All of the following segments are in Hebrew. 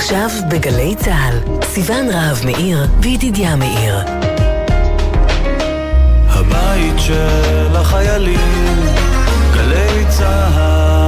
עכשיו בגלי צה"ל, סיון רהב מאיר וידידיה מאיר. הבית של החיילים, גלי צה"ל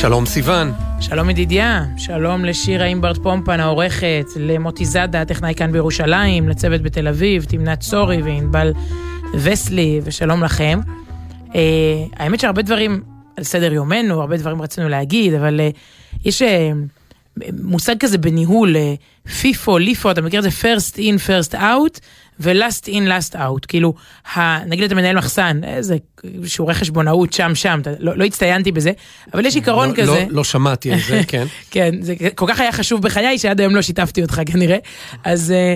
שלום סיון. שלום ידידיה, שלום לשירה אימברט פומפן העורכת, למוטי זאדה, הטכנאי כאן בירושלים, לצוות בתל אביב, תמנת צורי וענבל וסלי, ושלום לכם. Uh, האמת שהרבה דברים על סדר יומנו, הרבה דברים רצינו להגיד, אבל uh, יש uh, מושג כזה בניהול, פיפו, ליפו, אתה מכיר את זה first in, first out, ו-last in, last out. כאילו, ה, נגיד אתה מנהל מחסן, איזה שיעורי חשבונאות שם, שם, אתה, לא, לא הצטיינתי בזה, אבל יש עיקרון לא, כזה. לא, לא שמעתי על זה, כן. כן, זה כל כך היה חשוב בחיי שעד היום לא שיתפתי אותך כנראה. אז אה,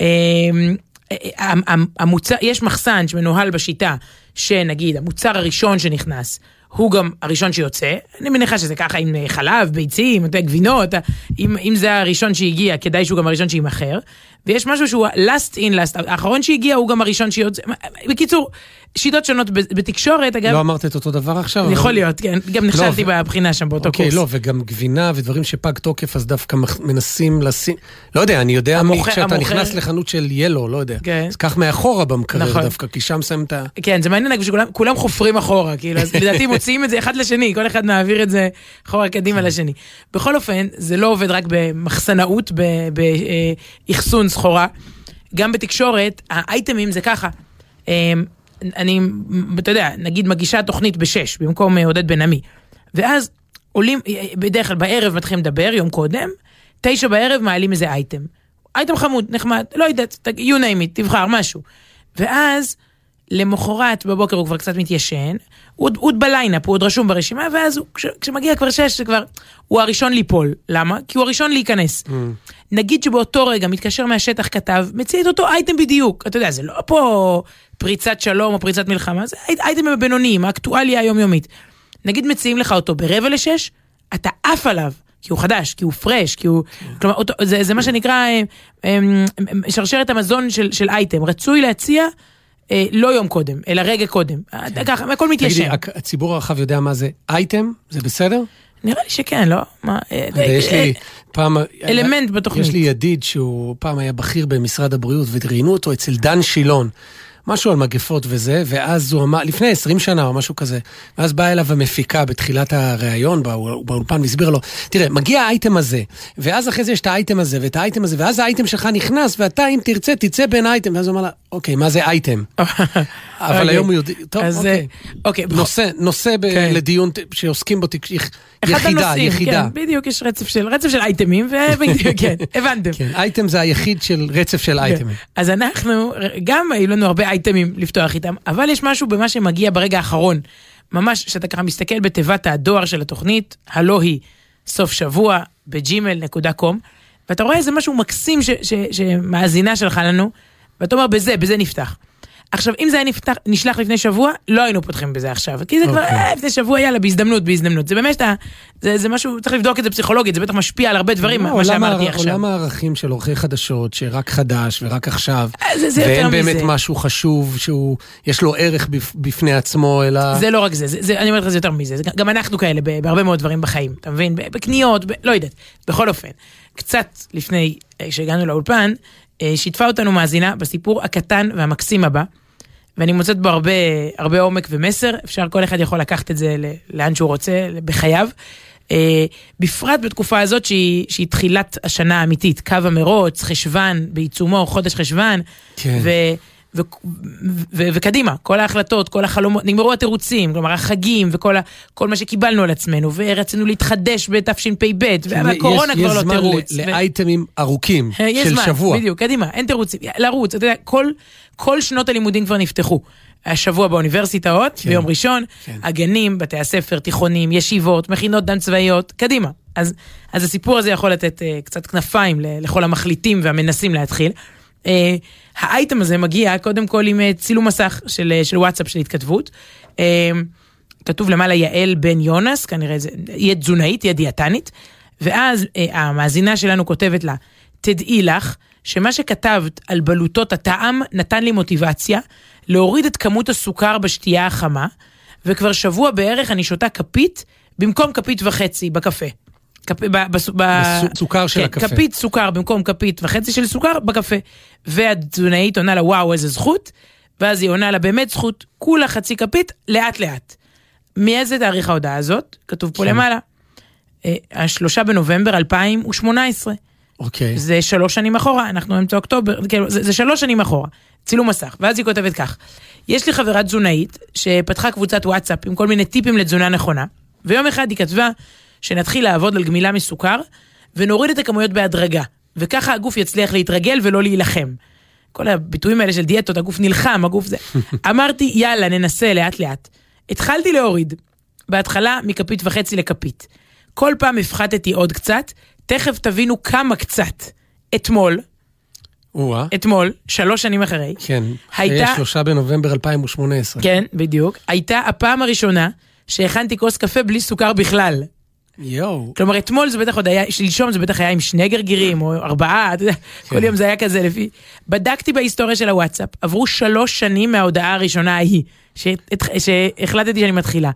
אה, אה, המוצר, יש מחסן שמנוהל בשיטה, שנגיד המוצר הראשון שנכנס, הוא גם הראשון שיוצא, אני מניחה שזה ככה עם חלב, ביצים, גבינות, אם, אם זה הראשון שהגיע, כדאי שהוא גם הראשון שיימכר, ויש משהו שהוא last in last האחרון שהגיע הוא גם הראשון שיוצא, בקיצור, שיטות שונות בתקשורת, אגב. לא אמרת את אותו דבר עכשיו? יכול אבל... להיות, כן, גם נכשלתי לא, בבחינה שם באותו אוקיי, קורס. לא, וגם גבינה ודברים שפג תוקף, אז דווקא מנסים לשים, לא יודע, אני יודע, המוכר, כשאתה המוכר... נכנס לחנות של ילו, לא יודע, כן. אז קח מאחורה במקרר נכון. דווקא, כי שם שמים את ה... כן, זה מעניין, כולם חופרים אחורה, כאילו, אז לדעתי מוציאים את זה אחד לשני, כל אחד מעביר את זה אחורה קדימה כן. לשני. בכל אופן, זה לא עובד רק במחסנאות, באחסון סחורה. גם בתקשורת, האייטמים זה ככה. אמ, אני, אתה יודע, נגיד מגישה תוכנית בשש במקום אה, עודד בן עמי. ואז עולים, אה, בדרך כלל בערב מתחילים לדבר, יום קודם, תשע בערב מעלים איזה אייטם. אייטם חמוד, נחמד, לא יודעת, you name it, תבחר משהו. ואז למחרת בבוקר הוא כבר קצת מתיישן, הוא עוד בליינאפ, הוא עוד רשום ברשימה, ואז הוא, כש, כשמגיע כבר שש, זה כבר, הוא הראשון ליפול. למה? כי הוא הראשון להיכנס. Mm. נגיד שבאותו רגע מתקשר מהשטח כתב, מציע את אותו אייטם בדיוק. אתה יודע, זה לא פה פריצת שלום או פריצת מלחמה, זה אייטמים הבינוניים, האקטואליה היומיומית. נגיד מציעים לך אותו ברבע לשש, אתה עף עליו. כי הוא חדש, כי הוא פרש, כי הוא... כלומר, אותו, זה, זה מה שנקרא אה, אה, אה, שרשרת המזון של, של אייטם. רצוי להציע אה, לא יום קודם, אלא רגע קודם. כן. ככה, הכל מתיישן. תגידי, הציבור הרחב יודע מה זה אייטם? זה בסדר? נראה לי שכן, לא? מה, אה, יש לי פעם... אלמנט בתוכנית. יש לי ידיד שהוא פעם היה בכיר במשרד הבריאות, וראיינו אותו אצל דן שילון. משהו על מגפות וזה, ואז הוא אמר, לפני 20 שנה או משהו כזה, ואז באה אליו המפיקה בתחילת הריאיון באולפן והסבירה לו, תראה, מגיע האייטם הזה, ואז אחרי זה יש את האייטם הזה ואת האייטם הזה, ואז האייטם שלך נכנס, ואתה אם תרצה תצא בין האייטם, ואז הוא אמר לה, אוקיי, מה זה אייטם? אבל אוקיי. היום הוא יודע, טוב, אוקיי. אוקיי. נושא, נושא כן. לדיון שעוסקים בו, יחידה, יחידה. כן, בדיוק, יש רצף של, רצף של אייטמים, ובדיוק, כן, הבנתם. כן, אייטם זה היחיד של רצף של אייטמים. אז אנחנו, גם היו לנו הרבה אייטמים לפתוח איתם, אבל יש משהו במה שמגיע ברגע האחרון. ממש, כשאתה ככה מסתכל בתיבת הדואר של התוכנית, הלא היא סוף שבוע בג'ימל.קום, ואתה רואה איזה משהו מקסים שמאזינה שלך לנו, ואתה אומר, בזה, בזה נפתח. עכשיו, אם זה היה נפתח, נשלח לפני שבוע, לא היינו פותחים בזה עכשיו. כי זה okay. כבר, אוקיי. אה, לפני שבוע, יאללה, בהזדמנות, בהזדמנות. זה באמת, זה, זה משהו, צריך לבדוק את זה פסיכולוגית, זה בטח משפיע על הרבה דברים, לא, מה שאמרתי עכשיו. עולם הערכים של עורכי חדשות, שרק חדש ורק עכשיו, אה, זה, זה ואין באמת מזה. משהו חשוב שהוא, יש לו ערך בפני עצמו, אלא... זה לא רק זה, זה, זה אני אומרת לך, זה יותר מזה. זה, גם אנחנו כאלה בהרבה מאוד דברים בחיים, אתה מבין? בקניות, ב, לא יודעת. בכל אופן, קצת לפני אה, שהגענו לאולפן, שיתפה אותנו מאזינה בסיפור הקטן והמקסים הבא. ואני מוצאת בו הרבה, הרבה עומק ומסר, אפשר, כל אחד יכול לקחת את זה לאן שהוא רוצה, בחייו. Uh, בפרט בתקופה הזאת שהיא, שהיא תחילת השנה האמיתית, קו המרוץ, חשוון בעיצומו, חודש חשוון, כן. ו, ו- ו- וקדימה, כל ההחלטות, כל החלומות, נגמרו התירוצים, כלומר החגים וכל ה- כל מה שקיבלנו על עצמנו, ורצינו להתחדש בתשפ"ב, והקורונה יש- כבר לא תירוץ. יש זמן ו- לאייטמים ארוכים יש של זמן, שבוע. בדיוק, קדימה, אין תירוצים. לרוץ, אתה יודע, כל, כל שנות הלימודים כבר נפתחו. השבוע באוניברסיטאות, כן, ביום ראשון, כן. הגנים, בתי הספר, תיכונים, ישיבות, מכינות דם צבאיות, קדימה. אז, אז הסיפור הזה יכול לתת uh, קצת כנפיים לכל המחליטים והמנסים להתחיל. Uh, האייטם הזה מגיע קודם כל עם uh, צילום מסך של, uh, של וואטסאפ של התכתבות. כתוב למעלה יעל בן יונס, כנראה זה, היא תזונאית, היא דיאטנית, ואז אה, המאזינה שלנו כותבת לה, תדעי לך שמה שכתבת על בלוטות הטעם נתן לי מוטיבציה להוריד את כמות הסוכר בשתייה החמה, וכבר שבוע בערך אני שותה כפית במקום כפית וחצי בקפה. כפ... ב... בס... ב... בסוכר של כן, הקפה. כפית סוכר במקום כפית וחצי של סוכר בקפה. והתזונאית עונה לה וואו איזה זכות, ואז היא עונה לה באמת זכות, כולה חצי כפית לאט לאט. מאיזה תאריך ההודעה הזאת? כתוב פה כן. למעלה. אה, השלושה בנובמבר 2018. אוקיי. זה שלוש שנים אחורה, אנחנו אמצע אוקטובר, כאילו, זה, זה שלוש שנים אחורה, צילום מסך. ואז היא כותבת כך, יש לי חברה תזונאית שפתחה קבוצת וואטסאפ עם כל מיני טיפים לתזונה נכונה, ויום אחד היא כתבה שנתחיל לעבוד על גמילה מסוכר, ונוריד את הכמויות בהדרגה, וככה הגוף יצליח להתרגל ולא להילחם. כל הביטויים האלה של דיאטות, הגוף נלחם, הגוף זה. אמרתי, יאללה, ננסה לאט לאט. התחלתי להוריד. בהתחלה מכפית וחצי לכפית. כל פעם הפחתתי עוד קצת, תכף תבינו כמה קצת. אתמול, או-אה. אתמול, שלוש שנים אחרי, כן. הייתה- היה שלושה בנובמבר 2018. כן, בדיוק, הייתה הפעם הראשונה שהכנתי כוס קפה בלי סוכר בכלל. יואו. כלומר, אתמול זה בטח עוד היה, שלשום זה בטח היה עם שני גרגירים, או ארבעה, אתה יודע, כל יום זה היה כזה לפי... בדקתי בהיסטוריה של הוואטסאפ, עברו שלוש שנים מההודעה הראשונה ההיא, שהחלטתי שאני מתחילה.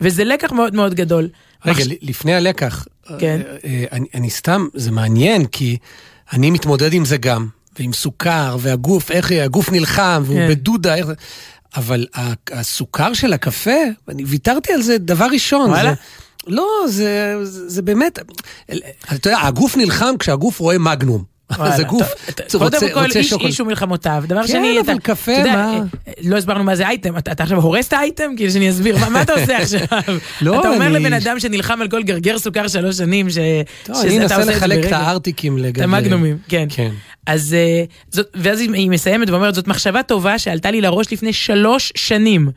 וזה לקח מאוד מאוד גדול. רגע, לפני הלקח, כן. אה, אה, אני, אני סתם, זה מעניין, כי אני מתמודד עם זה גם, ועם סוכר, והגוף, איך הגוף נלחם, והוא כן. בדודה, איך. אבל הסוכר של הקפה, אני ויתרתי על זה דבר ראשון. וואלה? זה, לא, זה, זה, זה באמת, אתה יודע, הגוף נלחם כשהגוף רואה מגנום. זה גוף, קודם כל, איש. איש ומלחמותיו. דבר כן, שני, אבל אתה- קפה, מה? אה, לא הסברנו מה זה אייטם, אתה עכשיו הורס את האייטם? כאילו שאני אסביר, מה- אתה עושה עכשיו? לא, אתה אומר לבן אדם שנלחם על כל גרגר סוכר שלוש שנים, ש- טוב, שזה- אני אנסה את לחלק את. הארטיקים את לגבי... המגנומים, כן. כן. אז אה, זאת, ואז היא מסיימת ואומרת, זאת מחשבה טובה שעלתה לי לראש לפני שלוש שנים,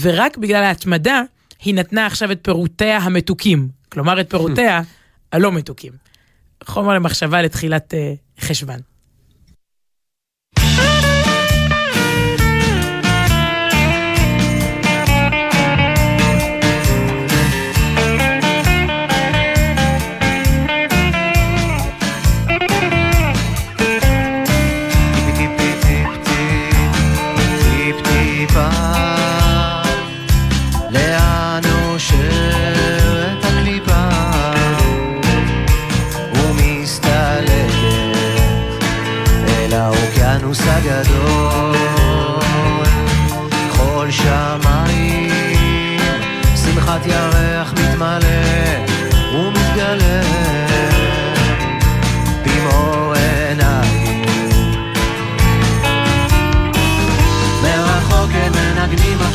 ורק בגלל ההתמדה, היא נתנה עכשיו את פירותיה המתוקים. כלומר, את פירותיה הלא מתוקים. חומר למחשבה לתחילת אה, חשוון.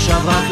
Шалах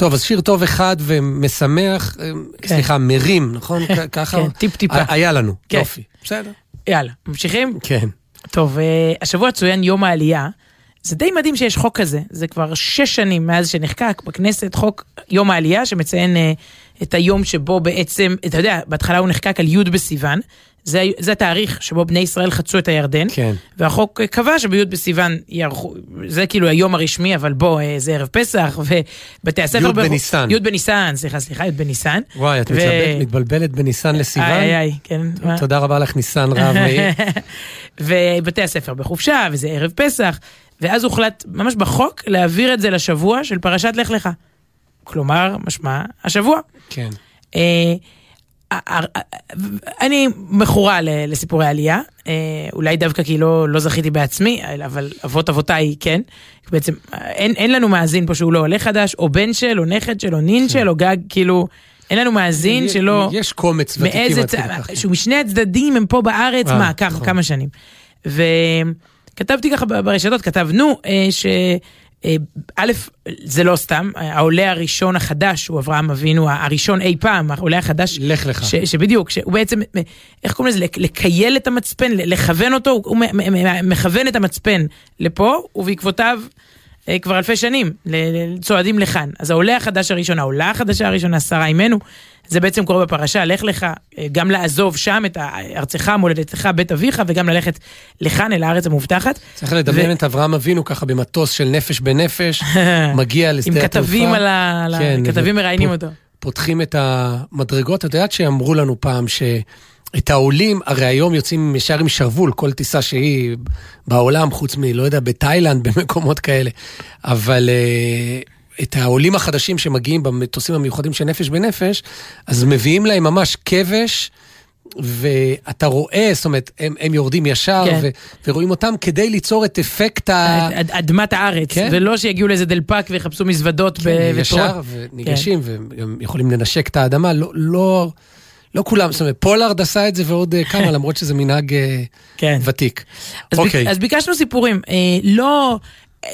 טוב, אז שיר טוב אחד ומשמח, אה, כן. סליחה, מרים, נכון? ככה? כן, טיפ-טיפה. היה לנו, כן. יופי. בסדר. יאללה, ממשיכים? כן. טוב, אה, השבוע צוין יום העלייה. זה די מדהים שיש חוק כזה, זה כבר שש שנים מאז שנחקק בכנסת חוק יום העלייה שמציין אה, את היום שבו בעצם, אתה יודע, בהתחלה הוא נחקק על י' בסיוון, זה, זה התאריך שבו בני ישראל חצו את הירדן, כן. והחוק אה, קבע שבי' בסיוון יערכו, זה כאילו היום הרשמי, אבל בוא, אה, זה ערב פסח, ובתי הספר... י' בניסן. י' בניסן, סליחה, סליחה, י' בניסן. וואי, את ו- מתלבט- מתבלבלת בניסן לסיוון? איי, איי, איי, כן. מה? תודה רבה לך, ניסן רב מאיר. ובתי הספר בחופשה, וזה ערב פסח, ואז הוחלט ממש בחוק להעביר את זה לשבוע של פרשת לך לך. כלומר, משמע, השבוע. כן. אה, אני מכורה לסיפורי עלייה, אה, אולי דווקא כי לא, לא זכיתי בעצמי, אבל אבות אבותיי כן. בעצם אין, אין לנו מאזין פה שהוא לא עולה חדש, או בן של, או נכד של, או נין של, או גג, כאילו, אין לנו מאזין שלא... יש קומץ ותיקים עד כדי כך. שהוא משני הצדדים הם פה בארץ, אה, מה, כמה, נכון. שנים. וכתבתי ככה ברשתות, כתבנו אה, ש... אה, א', זה לא סתם, העולה הראשון החדש הוא אברהם אבינו, הראשון אי פעם, העולה החדש. לך לך. ש, שבדיוק, שהוא בעצם, אה, איך קוראים לזה, לק- לקייל את המצפן, לכוון אותו, הוא מכוון את המצפן לפה, ובעקבותיו אה, כבר אלפי שנים צועדים לכאן. אז העולה החדש הראשון, העולה החדשה הראשונה, שרה אימנו, זה בעצם קורה בפרשה, לך לך, אה, גם לעזוב שם את ארצך, מולדתך, בית אביך, וגם ללכת לכאן, אל הארץ המובטחת. צריך לדמיין ו- את אברהם אבינו ככה במטוס של נפש בנפש, מגיע לשדה עם התעופה. כתבים על ה... על ה- כן, כתבים מראיינים ופ- אותו. פותחים את המדרגות. את יודעת שאמרו לנו פעם שאת העולים, הרי היום יוצאים ישר עם שרוול, כל טיסה שהיא בעולם, חוץ מ, לא יודע, בתאילנד, במקומות כאלה. אבל אה, את העולים החדשים שמגיעים במטוסים המיוחדים של נפש בנפש, אז מביאים להם ממש כבש. ואתה רואה, זאת אומרת, הם, הם יורדים ישר כן. ו, ורואים אותם כדי ליצור את אפקט ה... אד- אדמת הארץ, כן. ולא שיגיעו לאיזה דלפק ויחפשו מזוודות ב- כן, וטרור. ישר וניגשים וגם יכולים לנשק את האדמה, לא, לא, לא כולם, זאת אומרת, פולארד עשה את זה ועוד אה, כמה, למרות שזה מנהג אה, כן. ותיק. אז, ביק, אוקיי, אז ביקשנו סיפורים, אה, לא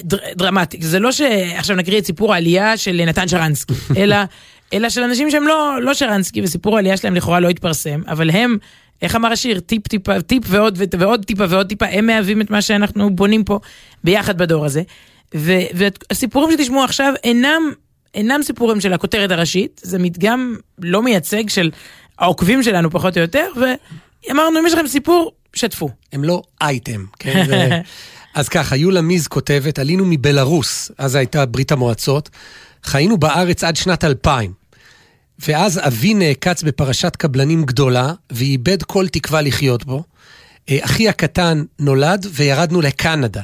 דר, דרמטי, זה לא שעכשיו נקריא את סיפור העלייה של נתן שרנסקי, אלא, אלא של אנשים שהם לא, לא שרנסקי, וסיפור העלייה שלהם לכאורה לא התפרסם, אבל הם, איך אמר השיר, טיפ טיפה, טיפ ועוד, ו- ועוד טיפה ועוד טיפה, הם מהווים את מה שאנחנו בונים פה ביחד בדור הזה. ו- והסיפורים שתשמעו עכשיו אינם, אינם סיפורים של הכותרת הראשית, זה מדגם לא מייצג של העוקבים שלנו פחות או יותר, ואמרנו, אם יש לכם סיפור, שתפו. הם לא אייטם, כן? אז ככה, יולה מיז כותבת, עלינו מבלארוס, אז הייתה ברית המועצות, חיינו בארץ עד שנת 2000. ואז אבי נעקץ בפרשת קבלנים גדולה, ואיבד כל תקווה לחיות בו. אה, אחי הקטן נולד וירדנו לקנדה.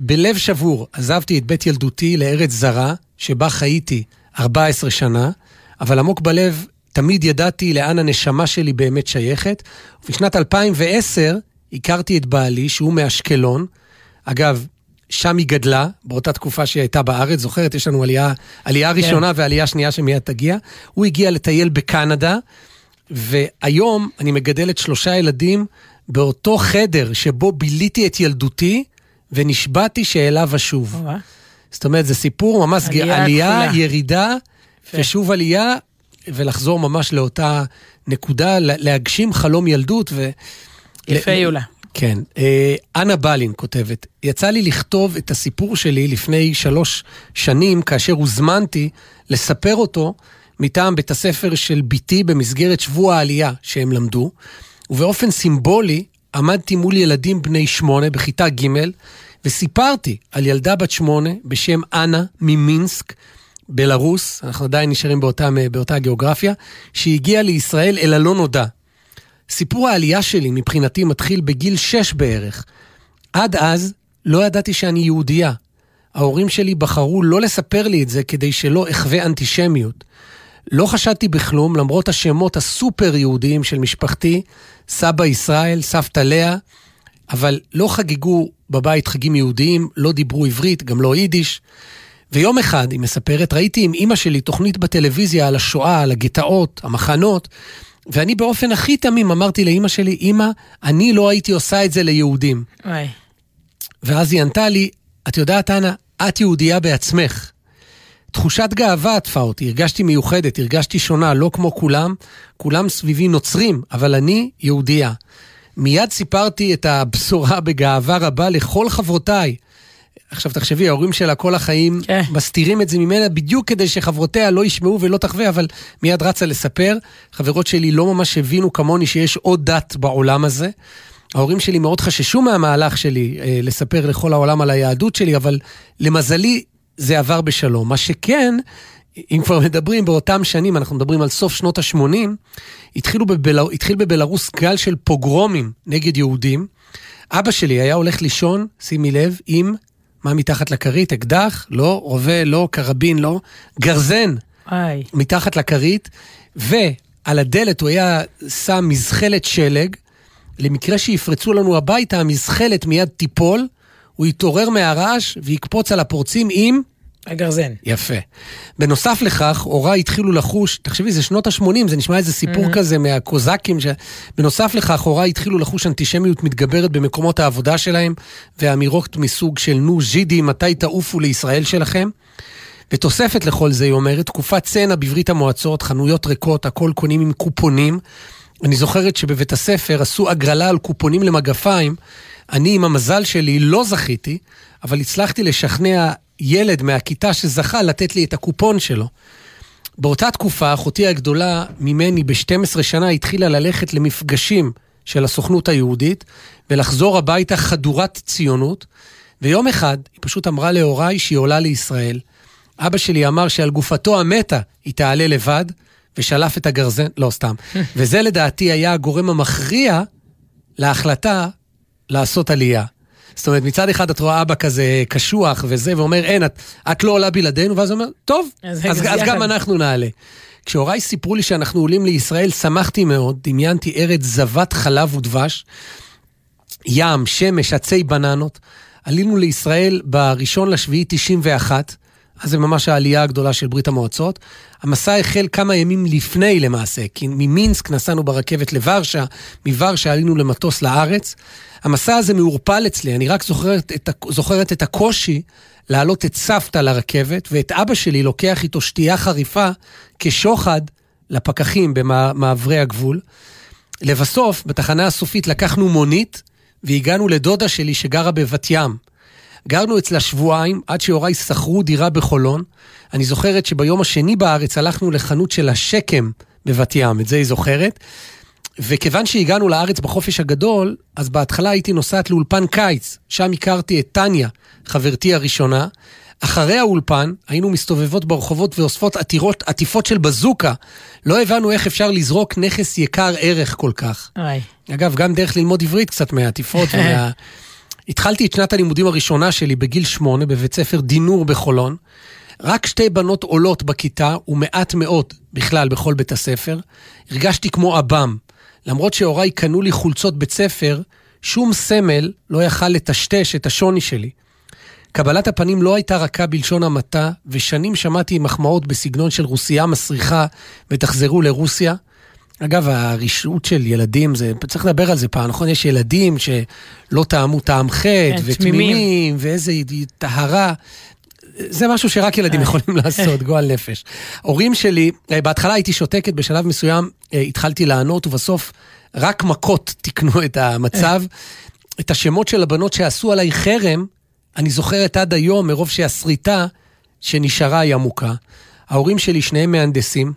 בלב שבור עזבתי את בית ילדותי לארץ זרה, שבה חייתי 14 שנה, אבל עמוק בלב תמיד ידעתי לאן הנשמה שלי באמת שייכת. ובשנת 2010 הכרתי את בעלי, שהוא מאשקלון. אגב, שם היא גדלה, באותה תקופה שהיא הייתה בארץ. זוכרת, יש לנו עלייה, עלייה ראשונה ועלייה שנייה שמיד תגיע. הוא הגיע לטייל בקנדה, והיום אני מגדלת שלושה ילדים באותו חדר שבו ביליתי את ילדותי, ונשבעתי שאליו אשוב. זאת אומרת, זה סיפור ממש עלייה עלייה, כפולה. ירידה, יפה. ושוב עלייה, ולחזור ממש לאותה נקודה, לה- להגשים חלום ילדות. ו... יפה, ל- יולה. כן. אה, אנה בלין כותבת, יצא לי לכתוב את הסיפור שלי לפני שלוש שנים, כאשר הוזמנתי לספר אותו מטעם בית הספר של בתי במסגרת שבוע העלייה שהם למדו, ובאופן סימבולי עמדתי מול ילדים בני שמונה בכיתה ג' וסיפרתי על ילדה בת שמונה בשם אנה ממינסק, בלרוס, אנחנו עדיין נשארים באותה, באותה גיאוגרפיה, שהגיעה לישראל אל הלא נודע. סיפור העלייה שלי מבחינתי מתחיל בגיל שש בערך. עד אז לא ידעתי שאני יהודייה. ההורים שלי בחרו לא לספר לי את זה כדי שלא אחווה אנטישמיות. לא חשדתי בכלום למרות השמות הסופר יהודיים של משפחתי, סבא ישראל, סבתא לאה, אבל לא חגגו בבית חגים יהודיים, לא דיברו עברית, גם לא יידיש. ויום אחד, היא מספרת, ראיתי עם אימא שלי תוכנית בטלוויזיה על השואה, על הגטאות, המחנות, ואני באופן הכי תמים אמרתי לאימא שלי, אימא, אני לא הייתי עושה את זה ליהודים. וואי. ואז היא ענתה לי, את יודעת, אנה, את יהודייה בעצמך. תחושת גאווה עטפה אותי, הרגשתי מיוחדת, הרגשתי שונה, לא כמו כולם. כולם סביבי נוצרים, אבל אני יהודייה. מיד סיפרתי את הבשורה בגאווה רבה לכל חברותיי. עכשיו תחשבי, ההורים שלה כל החיים כן. מסתירים את זה ממנה בדיוק כדי שחברותיה לא ישמעו ולא תחווה, אבל מיד רצה לספר. חברות שלי לא ממש הבינו כמוני שיש עוד דת בעולם הזה. ההורים שלי מאוד חששו מהמהלך שלי אה, לספר לכל העולם על היהדות שלי, אבל למזלי זה עבר בשלום. מה שכן, אם כבר מדברים באותם שנים, אנחנו מדברים על סוף שנות ה-80, התחילו בבל... התחיל בבלארוס גל של פוגרומים נגד יהודים. אבא שלי היה הולך לישון, שימי לב, עם מה מתחת לכרית? אקדח? לא. רובה? לא. קרבין? לא. גרזן וואי. מתחת לכרית, ועל הדלת הוא היה שם מזחלת שלג. למקרה שיפרצו לנו הביתה, המזחלת מיד תיפול, הוא יתעורר מהרעש ויקפוץ על הפורצים עם... הגרזן. יפה. בנוסף לכך, הוריי התחילו לחוש, תחשבי, זה שנות ה-80, זה נשמע איזה סיפור mm-hmm. כזה מהקוזקים. ש... בנוסף לכך, הוריי התחילו לחוש אנטישמיות מתגברת במקומות העבודה שלהם, ואמירות מסוג של נו ז'ידי, מתי תעופו לישראל שלכם? ותוספת לכל זה, היא אומרת, תקופת צנע בברית המועצות, חנויות ריקות, הכל קונים עם קופונים. אני זוכרת שבבית הספר עשו הגרלה על קופונים למגפיים. אני, עם המזל שלי, לא זכיתי, אבל הצלחתי לשכנע ילד מהכיתה שזכה לתת לי את הקופון שלו. באותה תקופה, אחותי הגדולה ממני ב-12 שנה התחילה ללכת למפגשים של הסוכנות היהודית ולחזור הביתה חדורת ציונות, ויום אחד היא פשוט אמרה להוריי שהיא עולה לישראל. אבא שלי אמר שעל גופתו המתה היא תעלה לבד, ושלף את הגרזן, לא סתם. וזה לדעתי היה הגורם המכריע להחלטה לעשות עלייה. זאת אומרת, מצד אחד את רואה אבא כזה קשוח וזה, ואומר, אין, את, את לא עולה בלעדינו, ואז הוא אומר, טוב, אז אז, אז, אז אז יחד." גם אנחנו נעלה. כשהוריי סיפרו לי שאנחנו עולים לישראל, שמחתי מאוד, דמיינתי ארץ זבת חלב ודבש, ים, שמש, עצי בננות. עלינו לישראל בראשון לשביעי 91, אז זה ממש העלייה הגדולה של ברית המועצות. המסע החל כמה ימים לפני למעשה, כי ממינסק נסענו ברכבת לוורשה, מוורשה עלינו למטוס לארץ. המסע הזה מעורפל אצלי, אני רק זוכרת את, זוכרת את הקושי להעלות את סבתא לרכבת, ואת אבא שלי לוקח איתו שתייה חריפה כשוחד לפקחים במעברי הגבול. לבסוף, בתחנה הסופית לקחנו מונית והגענו לדודה שלי שגרה בבת ים. גרנו אצלה שבועיים עד שהוריי שכרו דירה בחולון. אני זוכרת שביום השני בארץ הלכנו לחנות של השקם בבת ים, את זה היא זוכרת. וכיוון שהגענו לארץ בחופש הגדול, אז בהתחלה הייתי נוסעת לאולפן קיץ, שם הכרתי את טניה, חברתי הראשונה. אחרי האולפן היינו מסתובבות ברחובות ואוספות עתירות, עטיפות של בזוקה. לא הבנו איך אפשר לזרוק נכס יקר ערך כל כך. וואי. אגב, גם דרך ללמוד עברית קצת מהעטיפות ומה... התחלתי את שנת הלימודים הראשונה שלי בגיל שמונה בבית ספר דינור בחולון. רק שתי בנות עולות בכיתה ומעט מאוד בכלל בכל בית הספר. הרגשתי כמו עב"ם. למרות שהוריי קנו לי חולצות בית ספר, שום סמל לא יכל לטשטש את השוני שלי. קבלת הפנים לא הייתה רכה בלשון המעטה, ושנים שמעתי מחמאות בסגנון של רוסייה מסריחה ותחזרו לרוסיה. אגב, הרשעות של ילדים, זה, צריך לדבר על זה פעם, נכון? יש ילדים שלא טעמו טעם חטא, כן, ותמימים, ואיזה טהרה. זה משהו שרק ילדים יכולים לעשות, גועל נפש. הורים שלי, אה, בהתחלה הייתי שותקת, בשלב מסוים אה, התחלתי לענות, ובסוף רק מכות תיקנו את המצב. את השמות של הבנות שעשו עליי חרם, אני זוכרת עד היום, מרוב שהסריטה שנשארה היא עמוקה. ההורים שלי, שניהם מהנדסים, אה,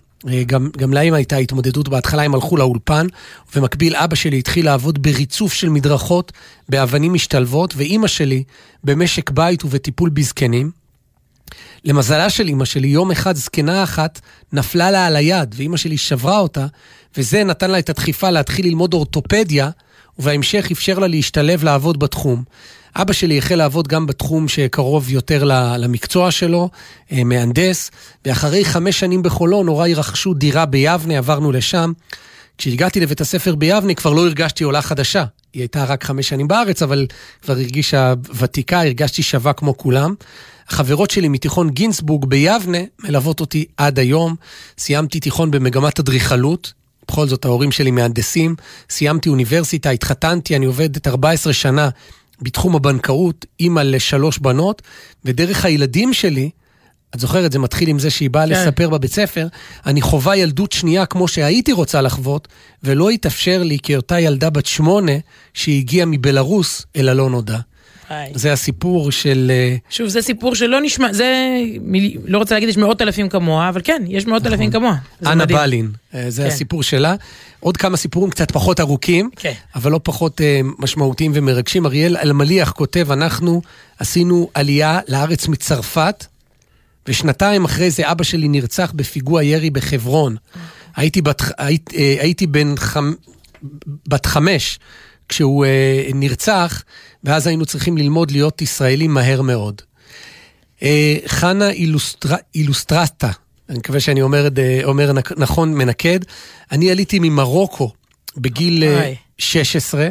גם, גם להם הייתה התמודדות, בהתחלה הם הלכו לאולפן, ובמקביל אבא שלי התחיל לעבוד בריצוף של מדרכות, באבנים משתלבות, ואימא שלי במשק בית ובטיפול בזקנים. למזלה של אימא שלי, יום אחד זקנה אחת נפלה לה על היד, ואימא שלי שברה אותה, וזה נתן לה את הדחיפה להתחיל ללמוד אורתופדיה, ובהמשך אפשר לה להשתלב לעבוד בתחום. אבא שלי החל לעבוד גם בתחום שקרוב יותר למקצוע שלו, אה, מהנדס, ואחרי חמש שנים בחולון, הוריי רכשו דירה ביבנה, עברנו לשם. כשהגעתי לבית הספר ביבנה כבר לא הרגשתי עולה חדשה. היא הייתה רק חמש שנים בארץ, אבל כבר הרגישה ותיקה, הרגשתי שווה כמו כולם. החברות שלי מתיכון גינסבורג ביבנה מלוות אותי עד היום. סיימתי תיכון במגמת אדריכלות, בכל זאת ההורים שלי מהנדסים. סיימתי אוניברסיטה, התחתנתי, אני עובדת 14 שנה בתחום הבנקאות, אימא לשלוש בנות, ודרך הילדים שלי את זוכרת, זה מתחיל עם זה שהיא באה כן. לספר בבית ספר, אני חווה ילדות שנייה כמו שהייתי רוצה לחוות, ולא התאפשר לי כאותה ילדה בת שמונה שהגיעה מבלארוס אל הלא נודע. היי. זה הסיפור של... אה, שוב, זה סיפור שלא נשמע, זה, מיל- לא רוצה להגיד יש מאות אלפים כמוה, אבל כן, יש מאות אלפים כמוה. נכון. אנה מדהים. בלין, אה, זה כן. הסיפור שלה. עוד כמה סיפורים קצת פחות ארוכים, כן. אבל לא פחות אה, משמעותיים ומרגשים. אריאל אלמליח כותב, אנחנו עשינו עלייה לארץ מצרפת, ושנתיים אחרי זה אבא שלי נרצח בפיגוע ירי בחברון. הייתי, בת, היית, אה, הייתי בן חמ, בת חמש כשהוא אה, נרצח, ואז היינו צריכים ללמוד להיות ישראלים מהר מאוד. אה, חנה אילוסטר... אילוסטרטה, אני מקווה שאני אומר, אה, אומר נק- נכון, מנקד. אני עליתי ממרוקו בגיל אה, אוי. 16,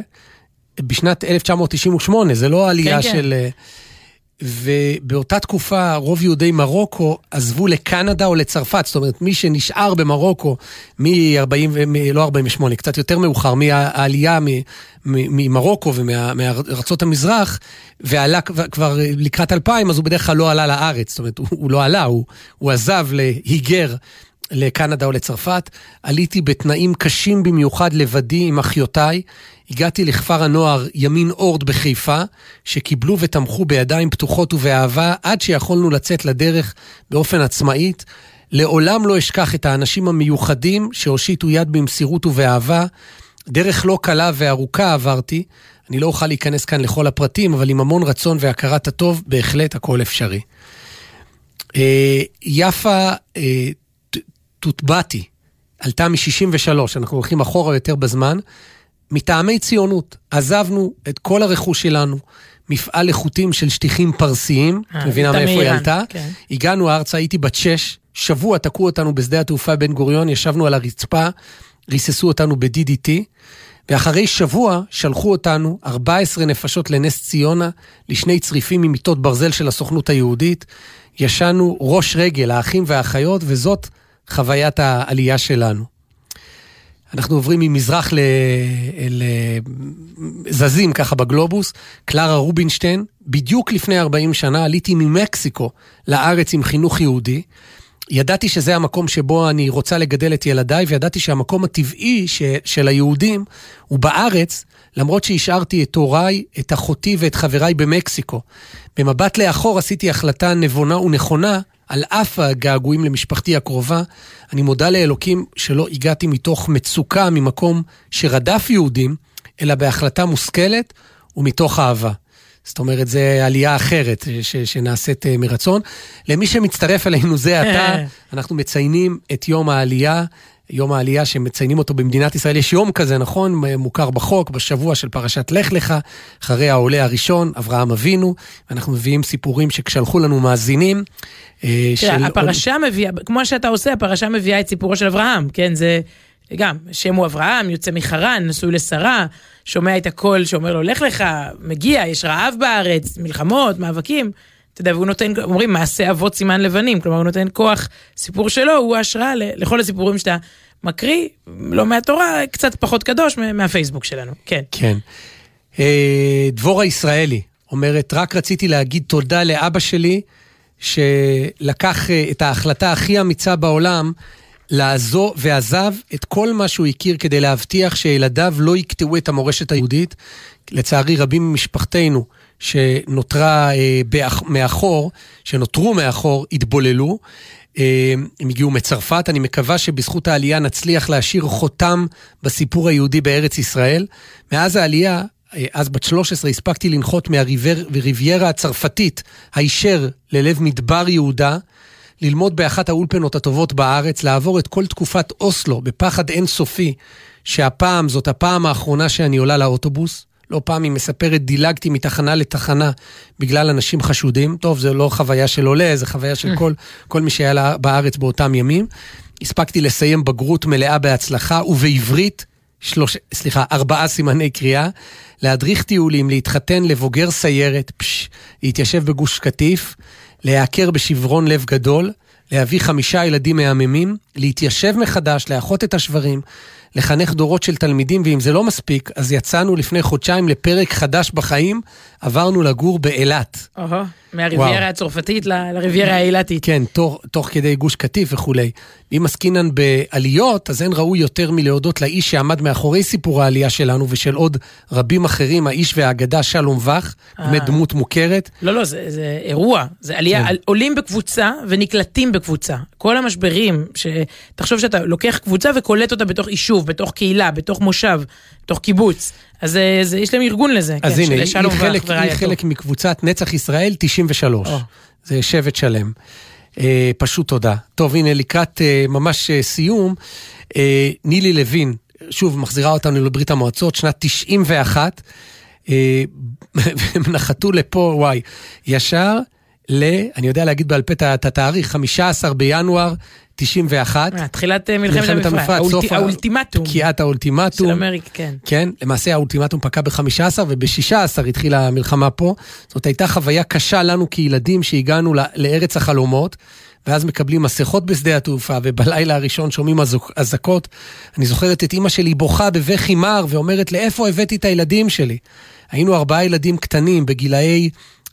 בשנת 1998, זה לא עלייה כן, כן. של... אה, ובאותה תקופה רוב יהודי מרוקו עזבו לקנדה או לצרפת, זאת אומרת מי שנשאר במרוקו מ-40, לא 48, קצת יותר מאוחר, מהעלייה ממרוקו ומארצות המזרח, ועלה כבר- לקראת 2000, אז הוא בדרך כלל לא עלה לארץ, זאת אומרת הוא, הוא לא עלה, הוא, הוא עזב להיגר. לקנדה או לצרפת, עליתי בתנאים קשים במיוחד לבדי עם אחיותיי. הגעתי לכפר הנוער ימין אורד בחיפה, שקיבלו ותמכו בידיים פתוחות ובאהבה עד שיכולנו לצאת לדרך באופן עצמאית. לעולם לא אשכח את האנשים המיוחדים שהושיטו יד במסירות ובאהבה. דרך לא קלה וארוכה עברתי. אני לא אוכל להיכנס כאן לכל הפרטים, אבל עם המון רצון והכרת הטוב, בהחלט הכל אפשרי. אה, יפה אה, טוטבתי עלתה מ-63, אנחנו הולכים אחורה יותר בזמן, מטעמי ציונות. עזבנו את כל הרכוש שלנו, מפעל איכותים של שטיחים פרסיים, אה, את מבינה מאיפה היא עלתה? כן. הגענו ארצה, הייתי בת שש, שבוע תקעו אותנו בשדה התעופה בן גוריון, ישבנו על הרצפה, ריססו אותנו ב-DDT, ואחרי שבוע שלחו אותנו, 14 נפשות לנס ציונה, לשני צריפים ממיטות ברזל של הסוכנות היהודית. ישנו ראש רגל, האחים והאחיות, וזאת חוויית העלייה שלנו. אנחנו עוברים ממזרח ל... ל... זזים ככה בגלובוס. קלרה רובינשטיין, בדיוק לפני 40 שנה עליתי ממקסיקו לארץ עם חינוך יהודי. ידעתי שזה המקום שבו אני רוצה לגדל את ילדיי, וידעתי שהמקום הטבעי ש... של היהודים הוא בארץ, למרות שהשארתי את הוריי, את אחותי ואת חבריי במקסיקו. במבט לאחור עשיתי החלטה נבונה ונכונה, על אף הגעגועים למשפחתי הקרובה, אני מודה לאלוקים שלא הגעתי מתוך מצוקה ממקום שרדף יהודים, אלא בהחלטה מושכלת ומתוך אהבה. זאת אומרת, זו עלייה אחרת ש- שנעשית אה, מרצון. למי שמצטרף אלינו זה עתה, אנחנו מציינים את יום העלייה. יום העלייה שמציינים אותו במדינת ישראל, יש יום כזה, נכון? מוכר בחוק, בשבוע של פרשת לך לך, אחרי העולה הראשון, אברהם אבינו, ואנחנו מביאים סיפורים ששלחו לנו מאזינים. אה, של- תראה, הפרשה מביאה, כמו שאתה עושה, הפרשה מביאה את סיפורו של אברהם, כן? זה גם, שם הוא אברהם, יוצא מחרן, נשוי לשרה, שומע את הקול שאומר לו, לך לך, מגיע, יש רעב בארץ, מלחמות, מאבקים. אתה יודע, והוא נותן, אומרים, מעשה אבות סימן לבנים, כלומר, הוא נותן כוח, סיפור שלו הוא השראה ל- לכל הסיפורים שאתה מקריא, לא מהתורה, קצת פחות קדוש מה- מהפייסבוק שלנו, כן. כן. אה, דבורה ישראלי אומרת, רק רציתי להגיד תודה לאבא שלי, שלקח אה, את ההחלטה הכי אמיצה בעולם, לעזוב ועזב את כל מה שהוא הכיר כדי להבטיח שילדיו לא יקטעו את המורשת היהודית. לצערי, רבים ממשפחתנו שנותרה אה, באח, מאחור, שנותרו מאחור, התבוללו. אה, הם הגיעו מצרפת, אני מקווה שבזכות העלייה נצליח להשאיר חותם בסיפור היהודי בארץ ישראל. מאז העלייה, אה, אז בת 13, הספקתי לנחות מהריביירה הצרפתית הישר ללב מדבר יהודה, ללמוד באחת האולפנות הטובות בארץ, לעבור את כל תקופת אוסלו בפחד אינסופי, שהפעם זאת הפעם האחרונה שאני עולה לאוטובוס. לא פעם היא מספרת, דילגתי מתחנה לתחנה בגלל אנשים חשודים. טוב, זו לא חוויה של עולה, זו חוויה של כל, כל מי שהיה בארץ באותם ימים. הספקתי לסיים בגרות מלאה בהצלחה, ובעברית, שלוש, סליחה, ארבעה סימני קריאה, להדריך טיולים, להתחתן לבוגר סיירת, פש, להתיישב בגוש קטיף, להיעקר בשברון לב גדול, להביא חמישה ילדים מהממים, להתיישב מחדש, לאחות את השברים, לחנך דורות של תלמידים, ואם זה לא מספיק, אז יצאנו לפני חודשיים לפרק חדש בחיים, עברנו לגור באילת. אוהו, מהריביירה. הצרפתית לריביירה האילתית. כן, תוך, תוך כדי גוש קטיף וכולי. אם עסקינן בעליות, אז אין ראוי יותר מלהודות לאיש שעמד מאחורי סיפור העלייה שלנו ושל עוד רבים אחרים, האיש והאגדה שלום וך, באמת דמות מוכרת. לא, לא, זה, זה אירוע, זה עלייה, כן. עולים בקבוצה ונקלטים בקבוצה. כל המשברים, שתחשוב שאתה לוקח קבוצה וקולט אותה בתוך יישוב, בתוך קהילה, בתוך מושב, בתוך קיבוץ. אז זה, זה, יש להם ארגון לזה, אז כן, הנה, היא, היא, חלק, היא. חלק מקבוצת נצח ישראל 93. או. זה שבט שלם. אה, פשוט תודה. טוב, הנה, לקראת אה, ממש אה, סיום, אה, נילי לוין, שוב, מחזירה אותנו לברית המועצות, שנת 91, אה, והם נחתו לפה, וואי, ישר ל... אני יודע להגיד בעל פה את התאריך, 15 בינואר 91. אה, תחילת אה, מלחמת המפרץ, האולטימטום פקיעת האולטימטום. של אמריקה, כן. כן, למעשה האולטימטום פקע ב-15 וב-16 התחילה המלחמה פה. זאת הייתה חוויה קשה לנו כילדים שהגענו לארץ החלומות, ואז מקבלים מסכות בשדה התעופה, ובלילה הראשון שומעים אזעקות. אני זוכרת את אימא שלי בוכה בבכי מר ואומרת, לאיפה הבאתי את הילדים שלי? היינו ארבעה ילדים קטנים בגילאי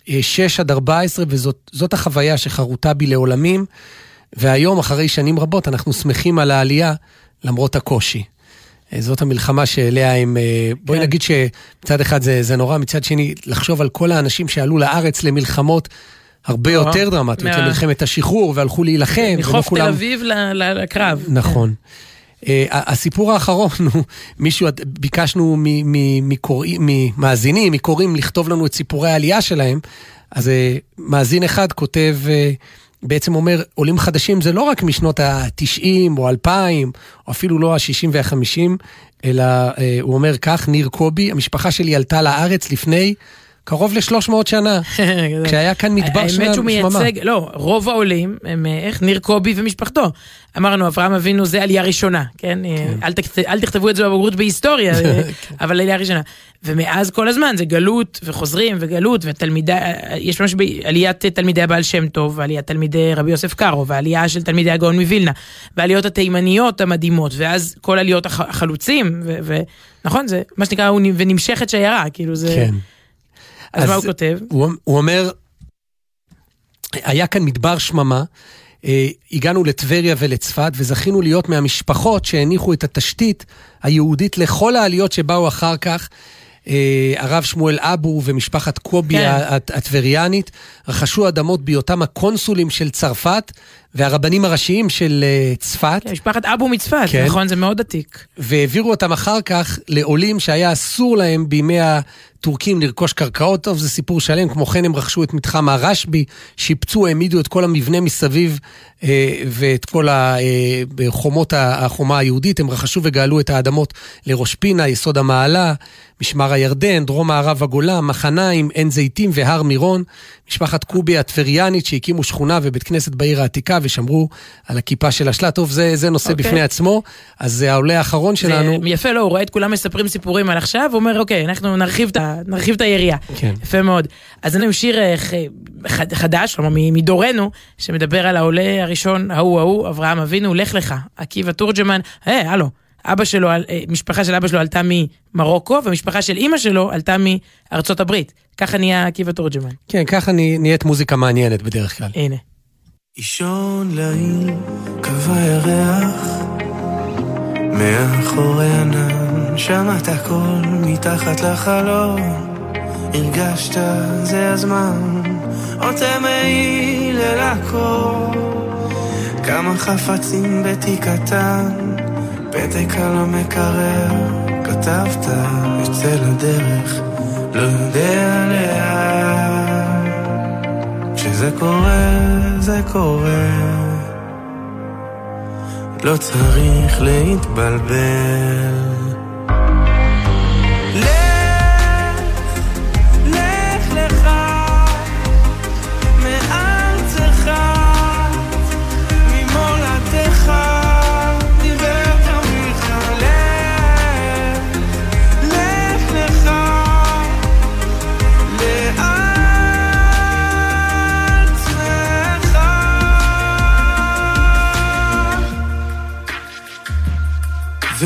אה, 6 עד 14, וזאת זאת החוויה שחרותה בי לעולמים. והיום, אחרי שנים רבות, אנחנו שמחים על העלייה, למרות הקושי. אה, זאת המלחמה שאליה הם... אה, בואי כן. נגיד שמצד אחד זה, זה נורא, מצד שני, לחשוב על כל האנשים שעלו לארץ למלחמות הרבה נורא. יותר דרמטיות, מה- למלחמת השחרור, והלכו להילחם, מחוף תל כולם... אביב ל- ל- לקרב. נכון. ה- הסיפור האחרון הוא, מישהו, ביקשנו ממאזינים, מקוראים, לכתוב לנו את סיפורי העלייה שלהם, אז אה, מאזין אחד כותב, אה, בעצם אומר, עולים חדשים זה לא רק משנות ה-90 או 2000, או אפילו לא ה-60 וה-50, אלא אה, הוא אומר כך, ניר קובי, המשפחה שלי עלתה לארץ לפני קרוב ל-300 שנה, כשהיה כאן מדבר האמת שהוא. מייצג, לא, רוב העולים הם אה, איך? ניר קובי ומשפחתו. אמרנו, אברהם אבינו זה עלייה ראשונה, כן? אה, אל תכת- אל תכתבו את זה בבגרות בהיסטוריה, אה, כן. אבל עלייה ראשונה. ומאז כל הזמן זה גלות וחוזרים וגלות ותלמידי, יש ממש בעליית תלמידי הבעל שם טוב, ועליית תלמידי רבי יוסף קארו, ועלייה של תלמידי הגאון מווילנה, והעליות התימניות המדהימות, ואז כל עליות הח- החלוצים, ונכון, זה מה שנקרא, ונמשכת שיירה, כאילו זה... כן. אז מה הוא כותב? הוא, הוא אומר, היה כאן מדבר שממה, אה, הגענו לטבריה ולצפת וזכינו להיות מהמשפחות שהניחו את התשתית היהודית לכל העליות שבאו אחר כך. אה, הרב שמואל אבו ומשפחת קובי כן. הט- הטבריאנית רכשו אדמות בהיותם הקונסולים של צרפת והרבנים הראשיים של אה, צפת. כן, משפחת אבו מצפת, כן. נכון? זה מאוד עתיק. והעבירו אותם אחר כך לעולים שהיה אסור להם בימי הטורקים לרכוש קרקעות. טוב, זה סיפור שלם. כמו כן הם רכשו את מתחם הרשב"י, שיפצו, העמידו את כל המבנה מסביב אה, ואת כל החומות החומה היהודית. הם רכשו וגאלו את האדמות לראש פינה, יסוד המעלה, משמר הירדן, דרום מערב הגולה, מחניים, עין זיתים והר מירון. משפחת קובי הטבריאנית שהקימו שכונה ובית כנסת בעיר העתיקה ושמרו על הכיפה של השלט. טוב, זה, זה נושא אוקיי. בפני עצמו. אז זה העולה האחרון שלנו. זה יפה, לא, הוא רואה את כולם מספרים סיפורים על עכשיו, הוא אומר, אוקיי, אנחנו נרחיב את נרחיב את היריעה. כן. יפה מאוד. אז לנו שיר אה, חדש, כלומר מדורנו, שמדבר על העולה הראשון, ההוא ההוא, אברהם אבינו, לך לך, עקיבא תורג'מן, היי, הלו. אבא שלו, אה, משפחה של אבא שלו עלתה ממרוקו, ומשפחה של אימא שלו עלתה מארצות הברית. ככה נהיה עקיבא תורג'מן. כן, ככה נה- נהיית מוזיקה מעניינת בדרך כלל. הנה. אישון לעיל, קבע ירח, מאחורי ענן, שמעת קול מתחת לחלום, הרגשת זה הזמן, עוד מעיל אל הכל, כמה חפצים בתיק קטן, פתק על המקרר, כתבת, יוצא לדרך, לא יודע לאן. כשזה קורה, זה קורה. לא צריך להתבלבל.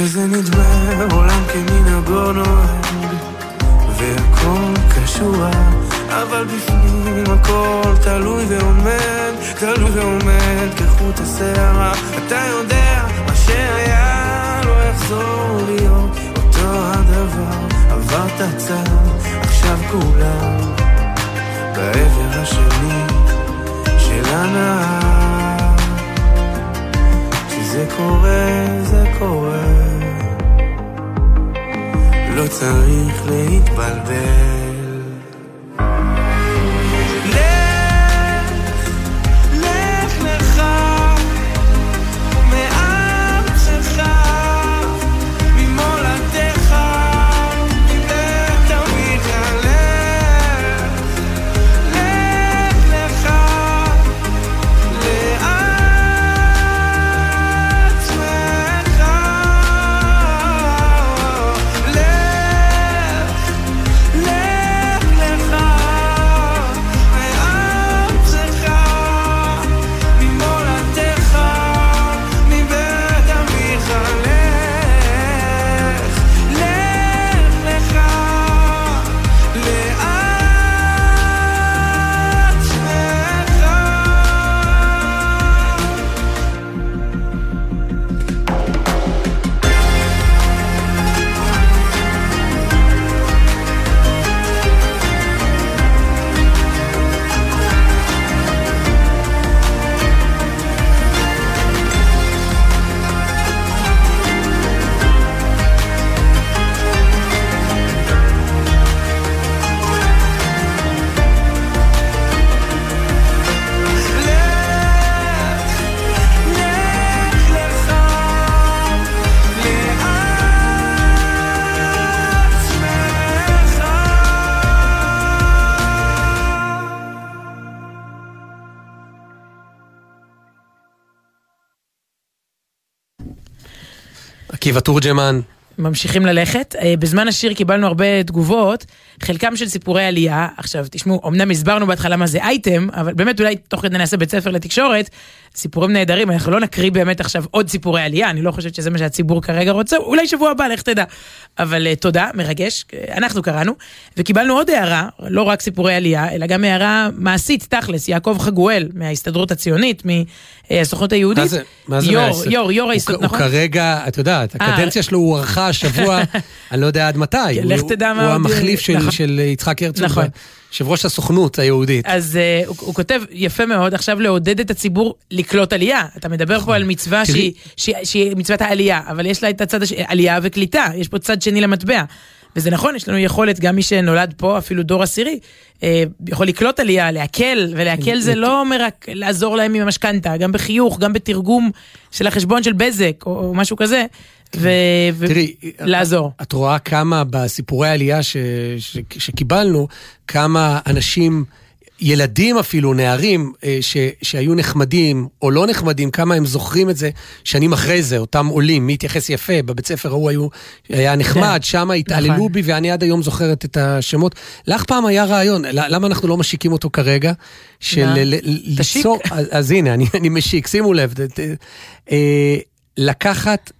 וזה נדמה עולם כמנהגו נוהג, והכל ישועה, אבל בפנים הכל תלוי ועומד, תלוי ועומד כחוט השערה. אתה יודע, מה שהיה לא יחזור להיות אותו הדבר. עברת צד, עכשיו כולם בעבר השני של הנהר. כשזה קורה, זה קורה. לא צריך להתבלבל. עקיבא תורג'מן, ממשיכים ללכת. אה, בזמן השיר קיבלנו הרבה תגובות, חלקם של סיפורי עלייה. עכשיו, תשמעו, אמנם הסברנו בהתחלה מה זה אייטם, אבל באמת אולי תוך כדי נעשה בית ספר לתקשורת, סיפורים נהדרים, אנחנו לא נקריא באמת עכשיו עוד סיפורי עלייה, אני לא חושבת שזה מה שהציבור כרגע רוצה, אולי שבוע הבא, לך תדע. אבל אה, תודה, מרגש, אה, אנחנו קראנו, וקיבלנו עוד הערה, לא רק סיפורי עלייה, אלא גם הערה מעשית, תכלס, יעקב חגואל, מההסתדרות הציונית, מהסוכנות היהודית. מה זה, מה זה יו"ר, מההסתדרות? יו"ר, יו"ר ההסתדרות, נכון? הוא כרגע, את יודעת. הקדנציה שלו הוארכה השבוע, אני לא יודע עד מתי. לך תדע מה הוא המחליף של- נכון. של יצחק הרצוג, נכון. יושב ראש הסוכנות היהודית. אז uh, הוא, הוא כותב יפה מאוד, עכשיו לעודד את הציבור לקלוט עלייה. אתה מדבר פה על מצווה שהיא, שהיא, שהיא מצוות העלייה, אבל יש לה את הצד השני, עלייה וקליטה, יש פה צד שני למטבע. וזה נכון, יש לנו יכולת, גם מי שנולד פה, אפילו דור עשירי, אה, יכול לקלוט עלייה, להקל, ולהקל זה לא אומר רק לעזור להם עם המשכנתה, גם בחיוך, גם בתרגום של החשבון של בזק, או, או משהו כזה, ו- ו-. את רואה כמה בסיפורי העלייה ש, ש, שקיבלנו, כמה אנשים, ילדים אפילו, נערים, אה, ש, שהיו נחמדים או לא נחמדים, כמה הם זוכרים את זה שנים אחרי זה, אותם עולים, מי התייחס יפה, בבית ספר ההוא היו, היה נחמד, כן. שם התעללו נכון. בי ואני עד היום זוכרת את השמות. לך פעם היה רעיון, למה אנחנו לא משיקים אותו כרגע? של מה? ל- ל- תשיק. ליצור, אז, אז הנה, אני, אני משיק, שימו לב, ת- ת- אה, לקחת,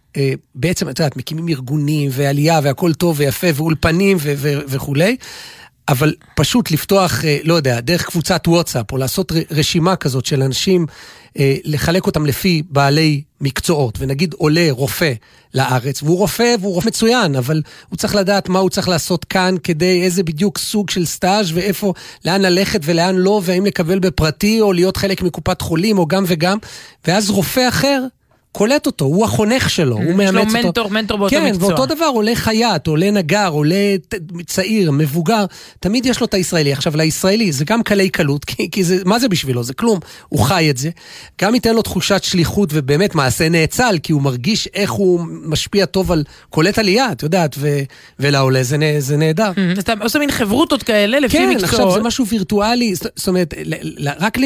בעצם, את יודעת, מקימים ארגונים ועלייה והכל טוב ויפה ואולפנים ו- ו- וכולי, אבל פשוט לפתוח, אה, לא יודע, דרך קבוצת וואטסאפ, או לעשות רשימה כזאת של אנשים, אה, לחלק אותם לפי בעלי מקצועות, ונגיד עולה רופא לארץ, והוא רופא והוא רופא מצוין, אבל הוא צריך לדעת מה הוא צריך לעשות כאן, כדי איזה בדיוק סוג של סטאז' ואיפה, לאן ללכת ולאן לא, והאם לקבל בפרטי, או להיות חלק מקופת חולים, או גם וגם, ואז רופא אחר קולט אותו, הוא החונך שלו, הוא יש לו מאמץ אותו. מנטור, מנטור באותו כן, מקצוע. ואותו דבר עולה חייט, עולה נגר, עולה צעיר, מבוגר, תמיד יש לו את הישראלי. עכשיו, לישראלי זה גם קלי קלות, כי, כי זה, מה זה בשבילו? זה כלום, הוא חי את זה. גם ייתן לו תחושת שליחות ובאמת מעשה נאצל, כי הוא מרגיש איך הוא משפיע טוב על קולט עלייה, את יודעת, ו, ולעולה זה, זה נהדר. אז אתה עושה מין חברותות כאלה לפי כן, מקצועות. עכשיו זה משהו וירטואלי, זאת אומרת, רק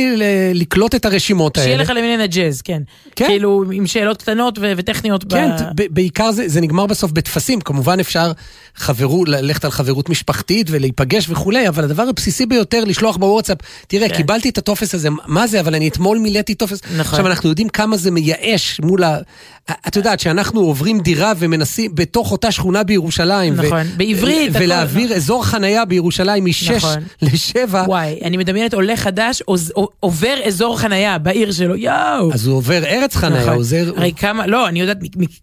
לקלוט את הרשימות האלה. שיהיה לך למין הג'אז, כן. כן. כאילו, שאלות קטנות ו- וטכניות. כן, ב... ב- בעיקר זה, זה נגמר בסוף בטפסים, כמובן אפשר חברות, ללכת על חברות משפחתית ולהיפגש וכולי, אבל הדבר הבסיסי ביותר, לשלוח בוואטסאפ, תראה, כן. קיבלתי את הטופס הזה, מה זה, אבל אני אתמול מילאתי טופס. נכון. עכשיו, אנחנו יודעים כמה זה מייאש מול ה... את יודעת, שאנחנו עוברים דירה ומנסים, בתוך אותה שכונה בירושלים, נכון, בעברית, הכל, ולהעביר אזור חנייה בירושלים משש נכון. לשבע, וואי, אני מדמיינת עולה חדש עובר אזור חנייה בעיר שלו, יואו. אז הוא עובר ארץ חנייה, נכון. עוזר... הרי כמה, לא, אני יודעת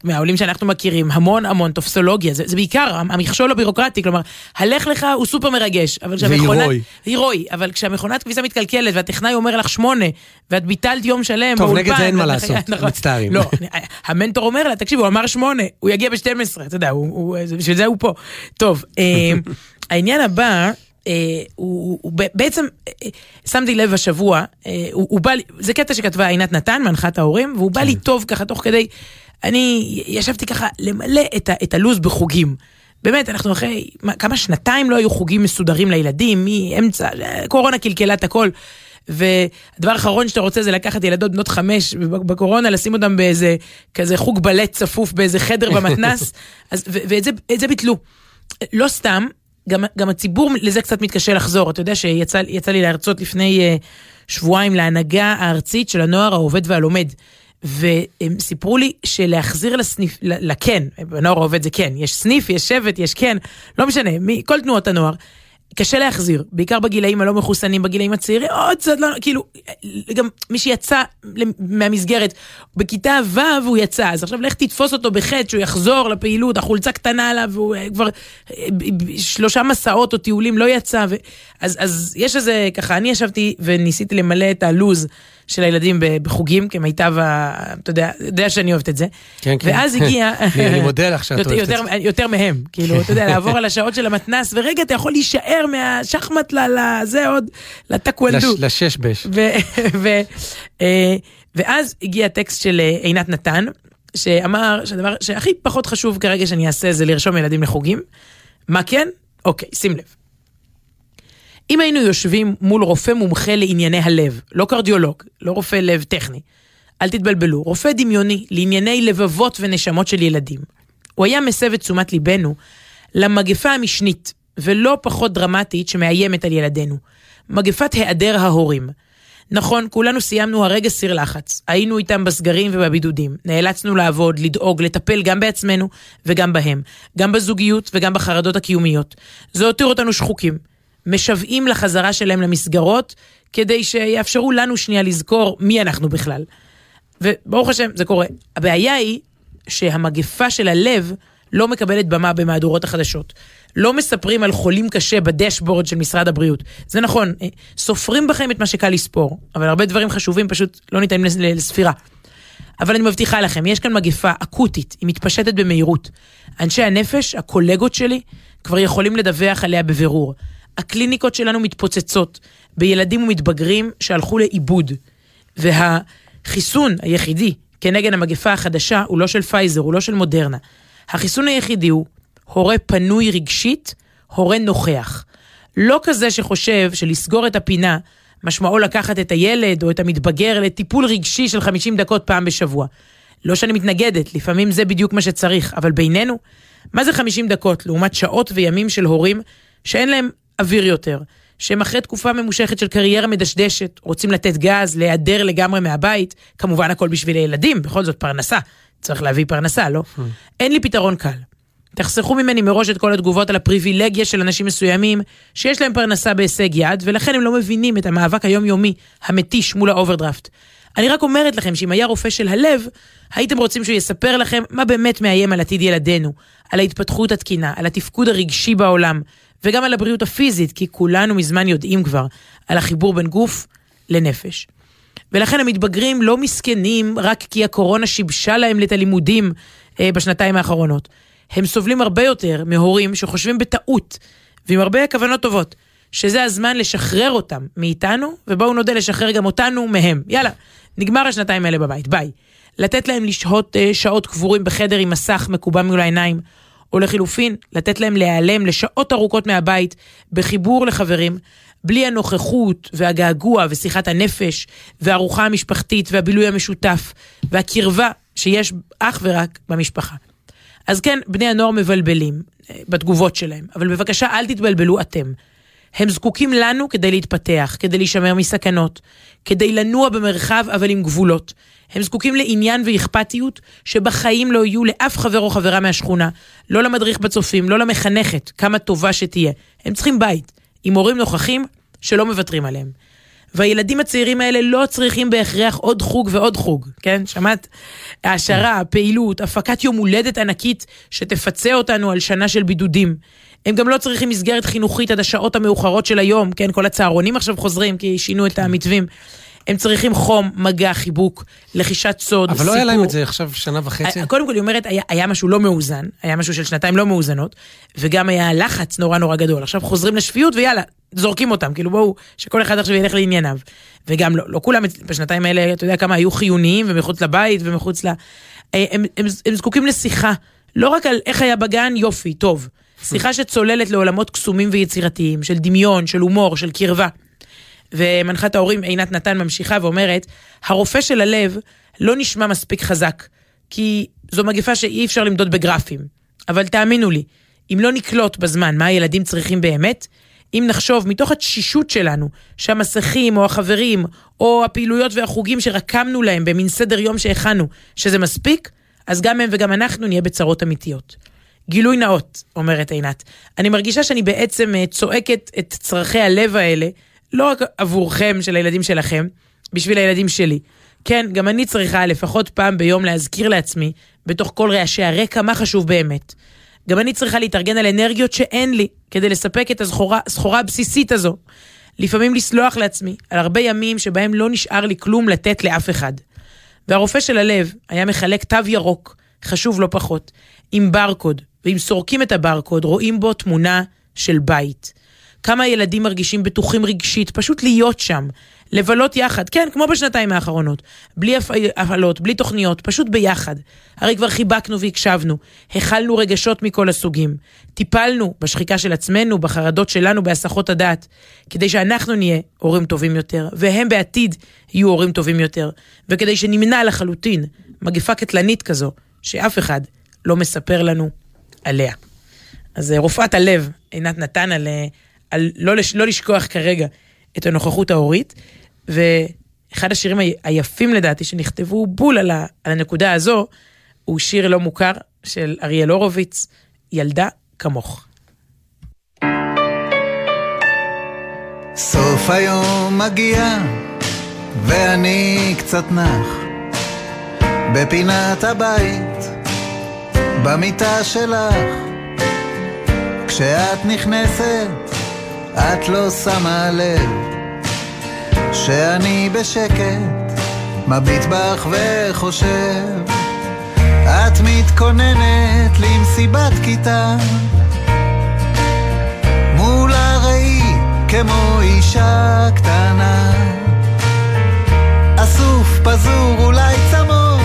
מהעולים שאנחנו מכירים, המון המון טופסולוגיה, זה, זה בעיקר המכשול הבירוקרטי, כלומר, הלך לך הוא סופר מרגש. והירואי. הירואי, אבל כשהמכונת כביסה מתקלקלת והטכנאי אומר לך שמונה, ואת ביטלת יום שלם טוב, באולפן, נגד זה אין מה לעשות, נכון. מצטערים. לא, המנטור אומר לה, תקשיב, הוא אמר שמונה, הוא יגיע ב-12, אתה יודע, הוא, הוא, זה- בשביל זה הוא פה. טוב, אה, העניין הבא, אה, הוא, הוא, בעצם, אה, שמתי לב השבוע, אה, הוא, הוא בא לי, זה קטע שכתבה עינת נתן, מנחת ההורים, והוא בא לי טוב ככה תוך כדי, אני ישבתי ככה למלא את, ה, את הלו"ז בחוגים. באמת, אנחנו אחרי מה, כמה שנתיים לא היו חוגים מסודרים לילדים, מאמצע, אה, קורונה קלקלה את הכל. והדבר האחרון שאתה רוצה זה לקחת ילדות בנות חמש בקורונה, לשים אותם באיזה כזה חוג בלט צפוף באיזה חדר במתנס, אז, ו- ואת זה, זה ביטלו. לא סתם, גם, גם הציבור לזה קצת מתקשה לחזור. אתה יודע שיצא יצא לי להרצות לפני uh, שבועיים להנהגה הארצית של הנוער העובד והלומד. והם סיפרו לי שלהחזיר לסניף, לכן, בנוער העובד זה כן, יש סניף, יש שבט, יש כן, לא משנה, מי, כל תנועות הנוער. קשה להחזיר, בעיקר בגילאים הלא מחוסנים, בגילאים הצעירים, עוד קצת לא, כאילו, גם מי שיצא מהמסגרת בכיתה ו' הוא יצא, אז עכשיו לך תתפוס אותו בחטא שהוא יחזור לפעילות, החולצה קטנה עליו, והוא אה, כבר אה, שלושה מסעות או טיולים לא יצא, ו... אז, אז יש איזה, ככה, אני ישבתי וניסיתי למלא את הלוז של הילדים בחוגים, כמיטב ה... אתה יודע, יודע שאני אוהבת את זה. כן, כן. ואז הגיע... אני- מודה לך שאת אוהבת את יותר- יותר מהם, כאילו, אתה יודע, לעבור על השעות של המתנס, ורגע, אתה יכול להישאר מהשחמט לזה עוד, לטקוולדו. לש- לשש בש. אה, ואז הגיע טקסט של אה, עינת נתן, שאמר שהדבר שהכי פחות חשוב כרגע שאני אעשה זה לרשום ילדים לחוגים. מה כן? אוקיי, שים לב. אם היינו יושבים מול רופא מומחה לענייני הלב, לא קרדיולוג, לא רופא לב טכני, אל תתבלבלו, רופא דמיוני לענייני לבבות ונשמות של ילדים. הוא היה מסב את תשומת ליבנו למגפה המשנית, ולא פחות דרמטית, שמאיימת על ילדינו. מגפת היעדר ההורים. נכון, כולנו סיימנו הרגע סיר לחץ. היינו איתם בסגרים ובבידודים. נאלצנו לעבוד, לדאוג, לטפל גם בעצמנו וגם בהם. גם בזוגיות וגם בחרדות הקיומיות. זה הותיר אותנו שחוקים. משוועים לחזרה שלהם למסגרות, כדי שיאפשרו לנו שנייה לזכור מי אנחנו בכלל. וברוך השם, זה קורה. הבעיה היא שהמגפה של הלב לא מקבלת במה במהדורות החדשות. לא מספרים על חולים קשה בדשבורד של משרד הבריאות. זה נכון, אה, סופרים בכם את מה שקל לספור, אבל הרבה דברים חשובים פשוט לא ניתנים לס- לספירה. אבל אני מבטיחה לכם, יש כאן מגפה אקוטית, היא מתפשטת במהירות. אנשי הנפש, הקולגות שלי, כבר יכולים לדווח עליה בבירור. הקליניקות שלנו מתפוצצות בילדים ומתבגרים שהלכו לאיבוד. והחיסון היחידי כנגד המגפה החדשה הוא לא של פייזר, הוא לא של מודרנה. החיסון היחידי הוא הורה פנוי רגשית, הורה נוכח. לא כזה שחושב שלסגור את הפינה משמעו לקחת את הילד או את המתבגר לטיפול רגשי של 50 דקות פעם בשבוע. לא שאני מתנגדת, לפעמים זה בדיוק מה שצריך, אבל בינינו, מה זה 50 דקות לעומת שעות וימים של הורים שאין להם אוויר יותר, שהם אחרי תקופה ממושכת של קריירה מדשדשת, רוצים לתת גז, להיעדר לגמרי מהבית, כמובן הכל בשביל הילדים, בכל זאת פרנסה, צריך להביא פרנסה, לא? אין לי פתרון קל. תחסכו ממני מראש את כל התגובות על הפריבילגיה של אנשים מסוימים שיש להם פרנסה בהישג יד, ולכן הם לא מבינים את המאבק היומיומי המתיש מול האוברדראפט. אני רק אומרת לכם שאם היה רופא של הלב, הייתם רוצים שהוא יספר לכם מה באמת מאיים על עתיד ילדינו, על ההתפתחות התקינה, על התפקוד הרגשי בעולם, וגם על הבריאות הפיזית, כי כולנו מזמן יודעים כבר על החיבור בין גוף לנפש. ולכן המתבגרים לא מסכנים רק כי הקורונה שיבשה להם את הלימודים אה, בשנתיים האחרונות. הם סובלים הרבה יותר מהורים שחושבים בטעות, ועם הרבה כוונות טובות, שזה הזמן לשחרר אותם מאיתנו, ובואו נודה לשחרר גם אותנו מהם. יאללה, נגמר השנתיים האלה בבית, ביי. לתת להם לשהות אה, שעות קבורים בחדר עם מסך מקובע מול העיניים, או לחילופין, לתת להם להיעלם לשעות ארוכות מהבית, בחיבור לחברים, בלי הנוכחות והגעגוע ושיחת הנפש, והארוחה המשפחתית והבילוי המשותף, והקרבה שיש אך ורק במשפחה. אז כן, בני הנוער מבלבלים אה, בתגובות שלהם, אבל בבקשה אל תתבלבלו אתם. הם זקוקים לנו כדי להתפתח, כדי להישמר מסכנות, כדי לנוע במרחב אבל עם גבולות. הם זקוקים לעניין ואכפתיות שבחיים לא יהיו לאף חבר או חברה מהשכונה, לא למדריך בצופים, לא למחנכת, כמה טובה שתהיה. הם צריכים בית, עם הורים נוכחים שלא מוותרים עליהם. והילדים הצעירים האלה לא צריכים בהכרח עוד חוג ועוד חוג, כן? שמעת? העשרה, פעילות, הפקת יום הולדת ענקית שתפצה אותנו על שנה של בידודים. הם גם לא צריכים מסגרת חינוכית עד השעות המאוחרות של היום, כן? כל הצהרונים עכשיו חוזרים כי שינו את המתווים. הם צריכים חום, מגע, חיבוק, לחישת סוד, אבל לא היה להם את זה עכשיו שנה וחצי. אה, קודם כל, היא אומרת, היה, היה משהו לא מאוזן, היה משהו של שנתיים לא מאוזנות, וגם היה לחץ נורא נורא גדול. עכשיו חוזרים לשפיות, ויאללה, זורקים אותם, כאילו בואו, שכל אחד עכשיו ילך לענייניו. וגם לא, לא כולם בשנתיים האלה, אתה יודע כמה היו חיוניים ומחוץ לבית ומחוץ ל... אה, הם, הם, הם, הם זקוקים לשיחה, לא רק על איך היה בגן, יופי, טוב. שיחה שצוללת לעולמות קסומים ויצירתיים, של דמיון, של הומור, של קרבה. ומנחת ההורים עינת נתן ממשיכה ואומרת, הרופא של הלב לא נשמע מספיק חזק, כי זו מגפה שאי אפשר למדוד בגרפים. אבל תאמינו לי, אם לא נקלוט בזמן מה הילדים צריכים באמת, אם נחשוב מתוך התשישות שלנו, שהמסכים או החברים או הפעילויות והחוגים שרקמנו להם במין סדר יום שהכנו, שזה מספיק, אז גם הם וגם אנחנו נהיה בצרות אמיתיות. גילוי נאות, אומרת עינת, אני מרגישה שאני בעצם אה, צועקת את צרכי הלב האלה, לא רק עבורכם, של הילדים שלכם, בשביל הילדים שלי. כן, גם אני צריכה לפחות פעם ביום להזכיר לעצמי, בתוך כל רעשי הרקע, מה חשוב באמת. גם אני צריכה להתארגן על אנרגיות שאין לי, כדי לספק את הסחורה, הבסיסית הזו. לפעמים לסלוח לעצמי על הרבה ימים שבהם לא נשאר לי כלום לתת לאף אחד. והרופא של הלב היה מחלק תו ירוק, חשוב לא פחות, עם ברקוד, ואם סורקים את הברקוד רואים בו תמונה של בית. כמה ילדים מרגישים בטוחים רגשית, פשוט להיות שם, לבלות יחד, כן, כמו בשנתיים האחרונות, בלי הפעלות, בלי תוכניות, פשוט ביחד. הרי כבר חיבקנו והקשבנו, הכלנו רגשות מכל הסוגים, טיפלנו בשחיקה של עצמנו, בחרדות שלנו, בהסחות הדעת, כדי שאנחנו נהיה הורים טובים יותר, והם בעתיד יהיו הורים טובים יותר, וכדי שנמנע לחלוטין מגפה קטלנית כזו, שאף אחד לא מספר לנו עליה. אז אה, רופאת הלב, עינת נתן, על, אה, על לא, לש, לא לשכוח כרגע את הנוכחות ההורית, ואחד השירים היפים לדעתי שנכתבו בול על, ה, על הנקודה הזו, הוא שיר לא מוכר של אריאל הורוביץ, ילדה כמוך. סוף היום מגיע, ואני קצת נח בפינת הבית, במיטה שלך. כשאת נכנסת, את לא שמה לב שאני בשקט, מביט בך וחושב. את מתכוננת למסיבת כיתה. מול הראי כמו אישה קטנה. אסוף, פזור, אולי צמות.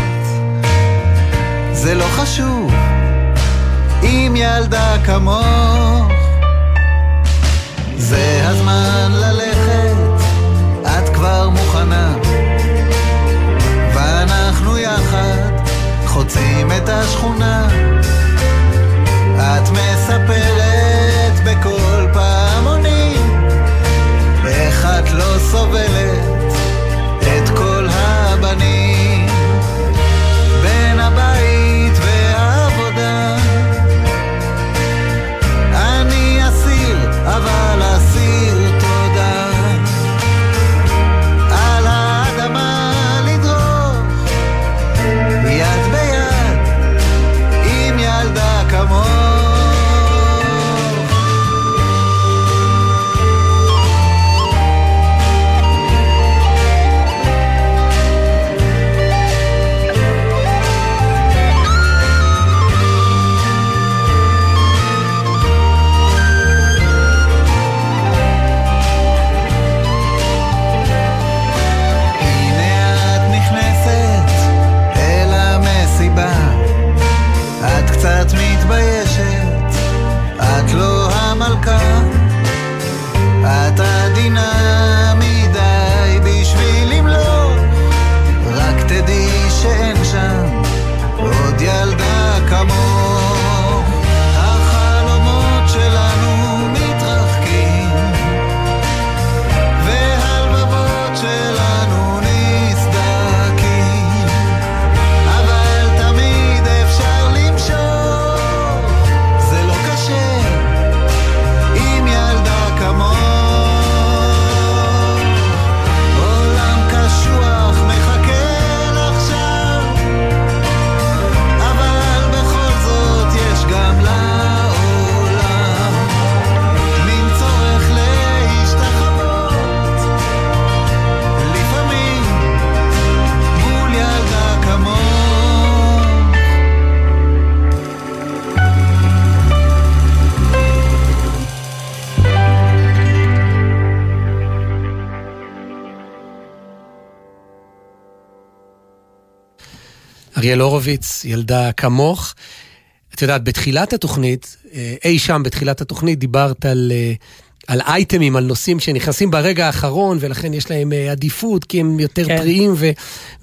זה לא חשוב אם ילדה כמוך זה הזמן ללכת, את כבר מוכנה. ואנחנו יחד חוצים את השכונה. את מספרת אריאל הורוביץ, ילדה כמוך. את יודעת, בתחילת התוכנית, אה, אי שם בתחילת התוכנית, דיברת על, אה, על אייטמים, על נושאים שנכנסים ברגע האחרון, ולכן יש להם אה, עדיפות, כי הם יותר כן. טריים ו,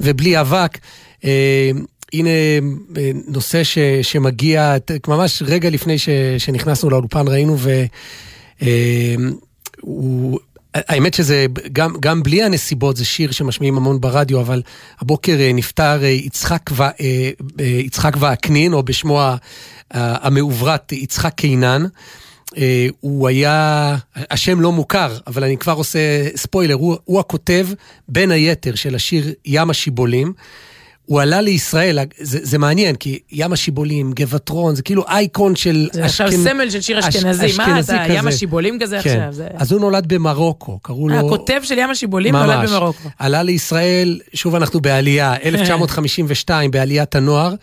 ובלי אבק. הנה נושא ש, שמגיע, ממש רגע לפני ש, שנכנסנו לאולפן ראינו, והוא... האמת שזה, גם, גם בלי הנסיבות, זה שיר שמשמיעים המון ברדיו, אבל הבוקר נפטר יצחק, ו, יצחק וקנין, או בשמו המעוברת יצחק קינן. הוא היה, השם לא מוכר, אבל אני כבר עושה ספוילר, הוא, הוא הכותב בין היתר של השיר ים השיבולים. הוא עלה לישראל, זה, זה מעניין, כי ים השיבולים, גבעטרון, זה כאילו אייקון של... זה עכשיו אשכנ... סמל של שיר אשכנזי, אש, מה אתה, ים השיבולים כזה כן. עכשיו? זה... אז הוא נולד במרוקו, קראו לו... הכותב של ים השיבולים ממש. נולד במרוקו. עלה לישראל, שוב אנחנו בעלייה, 1952, בעליית הנוער,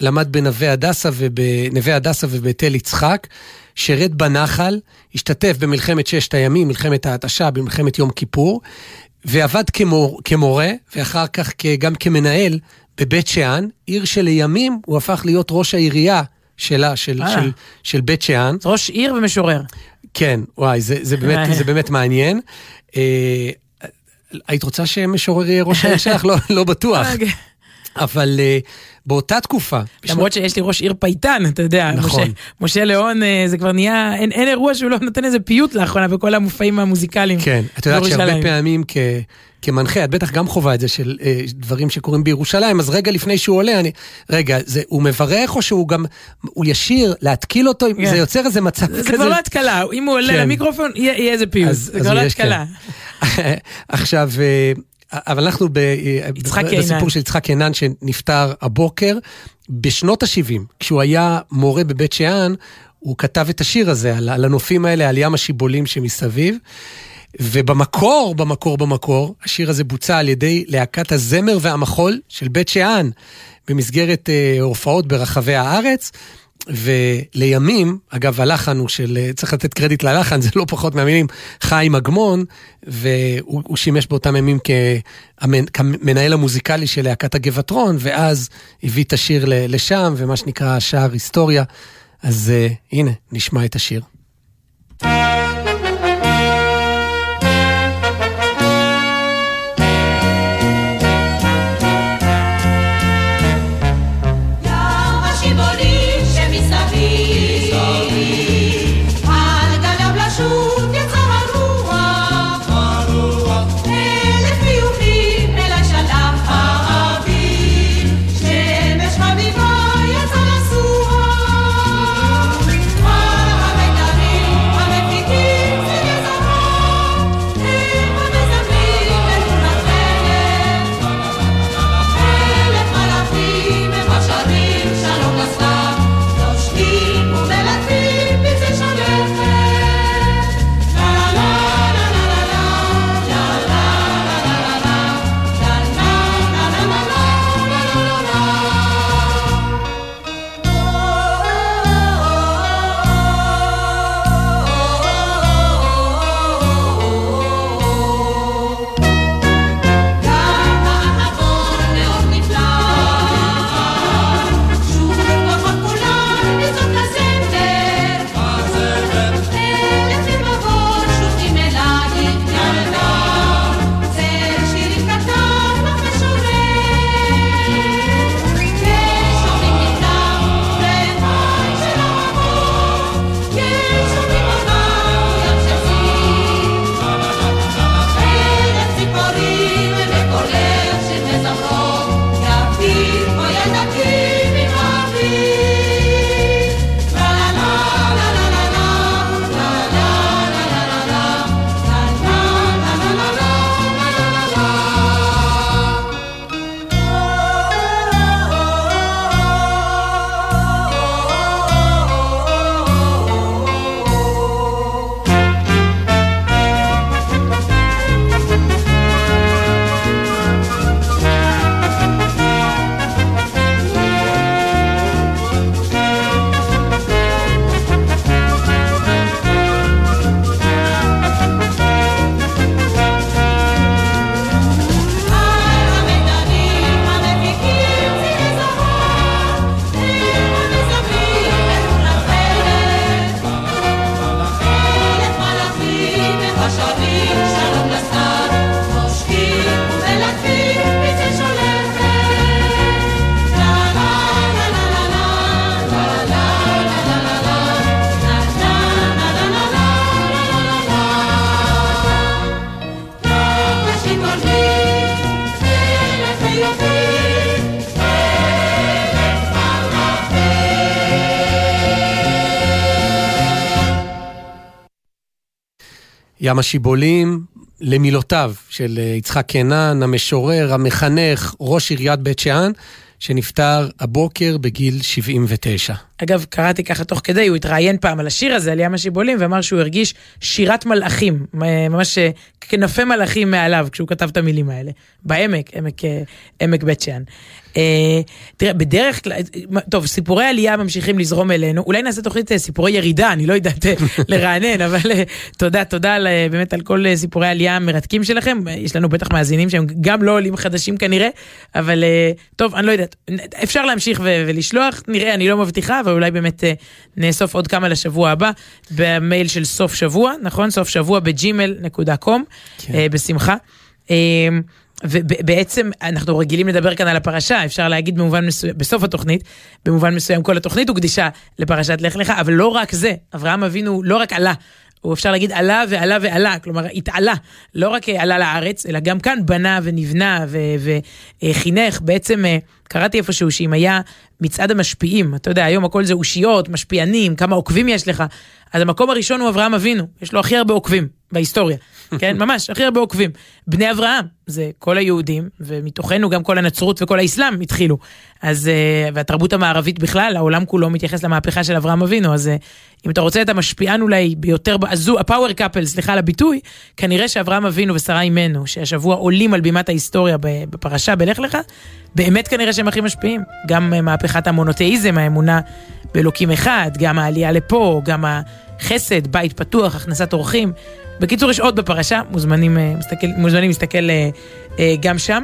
למד בנווה הדסה, ובנווה הדסה ובתל יצחק, שירת בנחל, השתתף במלחמת ששת הימים, מלחמת ההתשה, במלחמת יום כיפור, ועבד כמור, כמורה, ואחר כך גם כמנהל בבית שאן, עיר שלימים הוא הפך להיות ראש העירייה שלה, של, של, של בית שאן. ראש עיר ומשורר. כן, וואי, זה, זה, באמת, זה באמת מעניין. אה, היית רוצה שמשורר יהיה ראש העיר שלך? לא, לא בטוח. אבל uh, באותה תקופה... למרות. שיש לי ראש עיר פייטן, אתה יודע. נכון. משה, משה ליאון, uh, זה כבר נהיה, אין, אין אירוע שהוא לא נותן איזה פיוט לאחרונה בכל המופעים המוזיקליים. כן, את יודעת שהרבה פעמים כ... כמנחה, את בטח גם חווה את זה של אה, דברים שקורים בירושלים, אז רגע לפני שהוא עולה, אני... רגע, זה, הוא מברך או שהוא גם... הוא ישיר, להתקיל אותו? Yeah. זה יוצר איזה מצב זה כזה... זה כבר לא התקלה, אם הוא עולה כן. למיקרופון, יהיה, יהיה איזה פיוט. אז, זה כבר לא התקלה. כן. עכשיו... אבל אנחנו ב, בסיפור של יצחק קינן שנפטר הבוקר. בשנות ה-70, כשהוא היה מורה בבית שאן, הוא כתב את השיר הזה על, על הנופים האלה, על ים השיבולים שמסביב. ובמקור, במקור, במקור, השיר הזה בוצע על ידי להקת הזמר והמחול של בית שאן, במסגרת אה, הופעות ברחבי הארץ. ולימים, אגב, הלחן הוא של, צריך לתת קרדיט ללחן, זה לא פחות מהמילים, חיים אגמון, והוא שימש באותם ימים כמנהל המוזיקלי של להקת הגבעטרון, ואז הביא את השיר לשם, ומה שנקרא שער היסטוריה. אז uh, הנה, נשמע את השיר. ים השיבולים, למילותיו של אה, יצחק קנן, המשורר, המחנך, ראש עיריית בית שאן, שנפטר הבוקר בגיל 79. אגב, קראתי ככה תוך כדי, הוא התראיין פעם על השיר הזה, על ים השיבולים, ואמר שהוא הרגיש שירת מלאכים, ממש אה, כנפי מלאכים מעליו, כשהוא כתב את המילים האלה. בעמק, עמק, אה, עמק בית שאן. אה, תראה, בדרך כלל, טוב, סיפורי עלייה ממשיכים לזרום אלינו, אולי נעשה תוכנית סיפורי ירידה, אני לא יודעת לרענן, אבל תודה, תודה על, באמת על כל סיפורי העלייה המרתקים שלכם. יש לנו בטח מאזינים שהם גם לא עולים חדשים כנראה, אבל טוב, אני לא יודעת, אפשר להמשיך ולשלוח, נראה, אני לא מבטיחה, אבל אולי באמת אה, נאסוף עוד כמה לשבוע הבא, במייל של סוף שבוע, נכון? סוף שבוע בג'ימל.קום, כן. אה, בשמחה. אה, ובעצם אנחנו רגילים לדבר כאן על הפרשה, אפשר להגיד במובן מסוים, בסוף התוכנית, במובן מסוים כל התוכנית הוקדשה לפרשת לך לך, אבל לא רק זה, אברהם אבינו לא רק עלה, הוא אפשר להגיד עלה ועלה ועלה, כלומר התעלה, לא רק עלה לארץ, אלא גם כאן בנה ונבנה וחינך, בעצם קראתי איפשהו שאם היה מצעד המשפיעים, אתה יודע, היום הכל זה אושיות, משפיענים, כמה עוקבים יש לך, אז המקום הראשון הוא אברהם אבינו, יש לו הכי הרבה עוקבים בהיסטוריה, כן, ממש, הכי הרבה עוקבים. בני אברהם, זה כל היהודים, ומתוכנו גם כל הנצרות וכל האסלאם התחילו. אז, אה, והתרבות המערבית בכלל, העולם כולו מתייחס למהפכה של אברהם אבינו, אז אה, אם אתה רוצה את המשפיען אולי ביותר, הזו, הפאוור קאפל, סליחה על הביטוי, כנראה שאברהם אבינו ושרה אימנו, שהשבוע עולים על בימת ההיסטוריה בפרשה בלך לך, באמת כנראה שהם הכי משפיעים. גם אה, מהפכת המונותאיזם, האמונה באלוקים אחד, גם העלייה לפה, גם החסד, בית פתוח, הכנסת אורחים. בקיצור, יש עוד בפרשה, מוזמנים, מסתכל, מוזמנים להסתכל גם שם.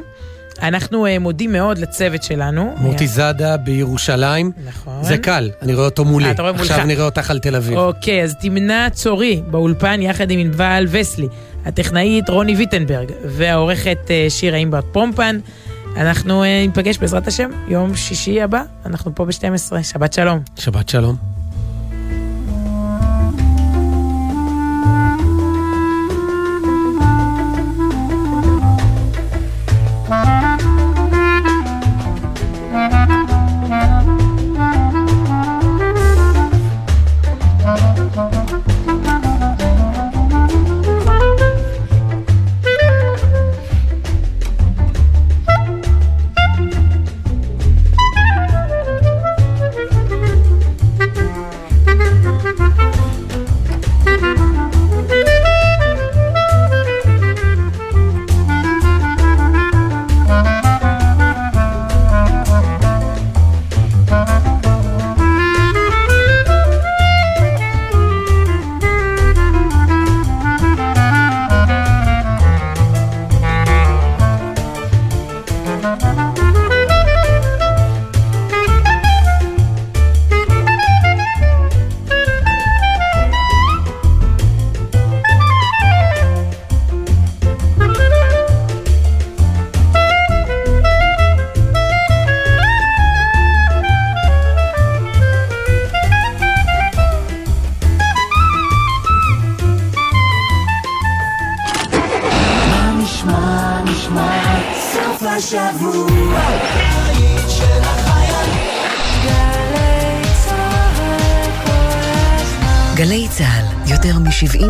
אנחנו מודים מאוד לצוות שלנו. מוטי זאדה בירושלים. נכון. זה קל, אני רואה אותו מולי. אתה רואה מולך. עכשיו נראה אותך על תל אביב. אוקיי, אז תמנע צורי באולפן יחד עם ענבל וסלי, הטכנאית רוני ויטנברג והעורכת שירה אימברט פומפן. אנחנו uh, ניפגש בעזרת השם יום שישי הבא, אנחנו פה ב-12, שבת שלום. שבת שלום.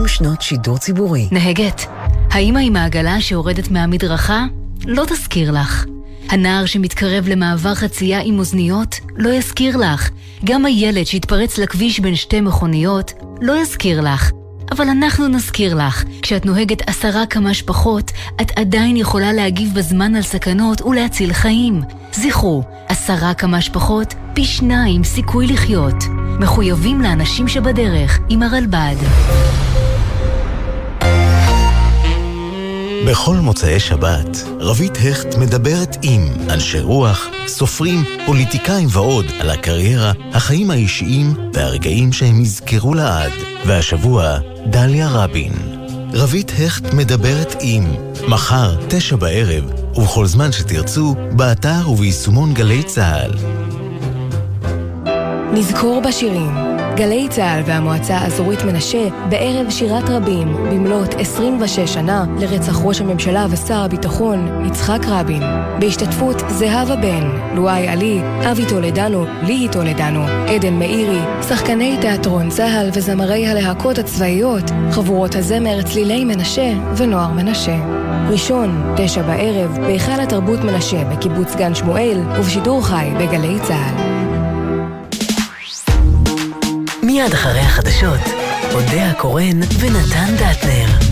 שנות שידור ציבורי. נהגת, האמא עם העגלה שיורדת מהמדרכה? לא תזכיר לך. הנער שמתקרב למעבר חצייה עם אוזניות? לא יזכיר לך. גם הילד שהתפרץ לכביש בין שתי מכוניות? לא יזכיר לך. אבל אנחנו נזכיר לך, כשאת נוהגת עשרה קמ"ש פחות, את עדיין יכולה להגיב בזמן על סכנות ולהציל חיים. זכרו, עשרה קמ"ש פחות, פי שניים סיכוי לחיות. מחויבים לאנשים שבדרך, עם הרלב"ד. בכל מוצאי שבת, רבית הכט מדברת עם אנשי רוח, סופרים, פוליטיקאים ועוד על הקריירה, החיים האישיים והרגעים שהם יזכרו לעד. והשבוע, דליה רבין. רבית הכט מדברת עם. מחר, תשע בערב, ובכל זמן שתרצו, באתר וביישומון גלי צה"ל. נזכור בשירים. גלי צה"ל והמועצה האזורית מנשה בערב שירת רבים במלאת 26 שנה לרצח ראש הממשלה ושר הביטחון יצחק רבין. בהשתתפות זהבה בן, לואי עלי, אבי טולדנו, ליהי טולדנו, עדן מאירי, שחקני תיאטרון צה"ל וזמרי הלהקות הצבאיות, חבורות הזמר צלילי מנשה ונוער מנשה. ראשון, תשע בערב, בהיכל התרבות מנשה בקיבוץ גן שמואל ובשידור חי בגלי צה"ל. מיד אחרי החדשות, אודה הקורן ונתן דטנר.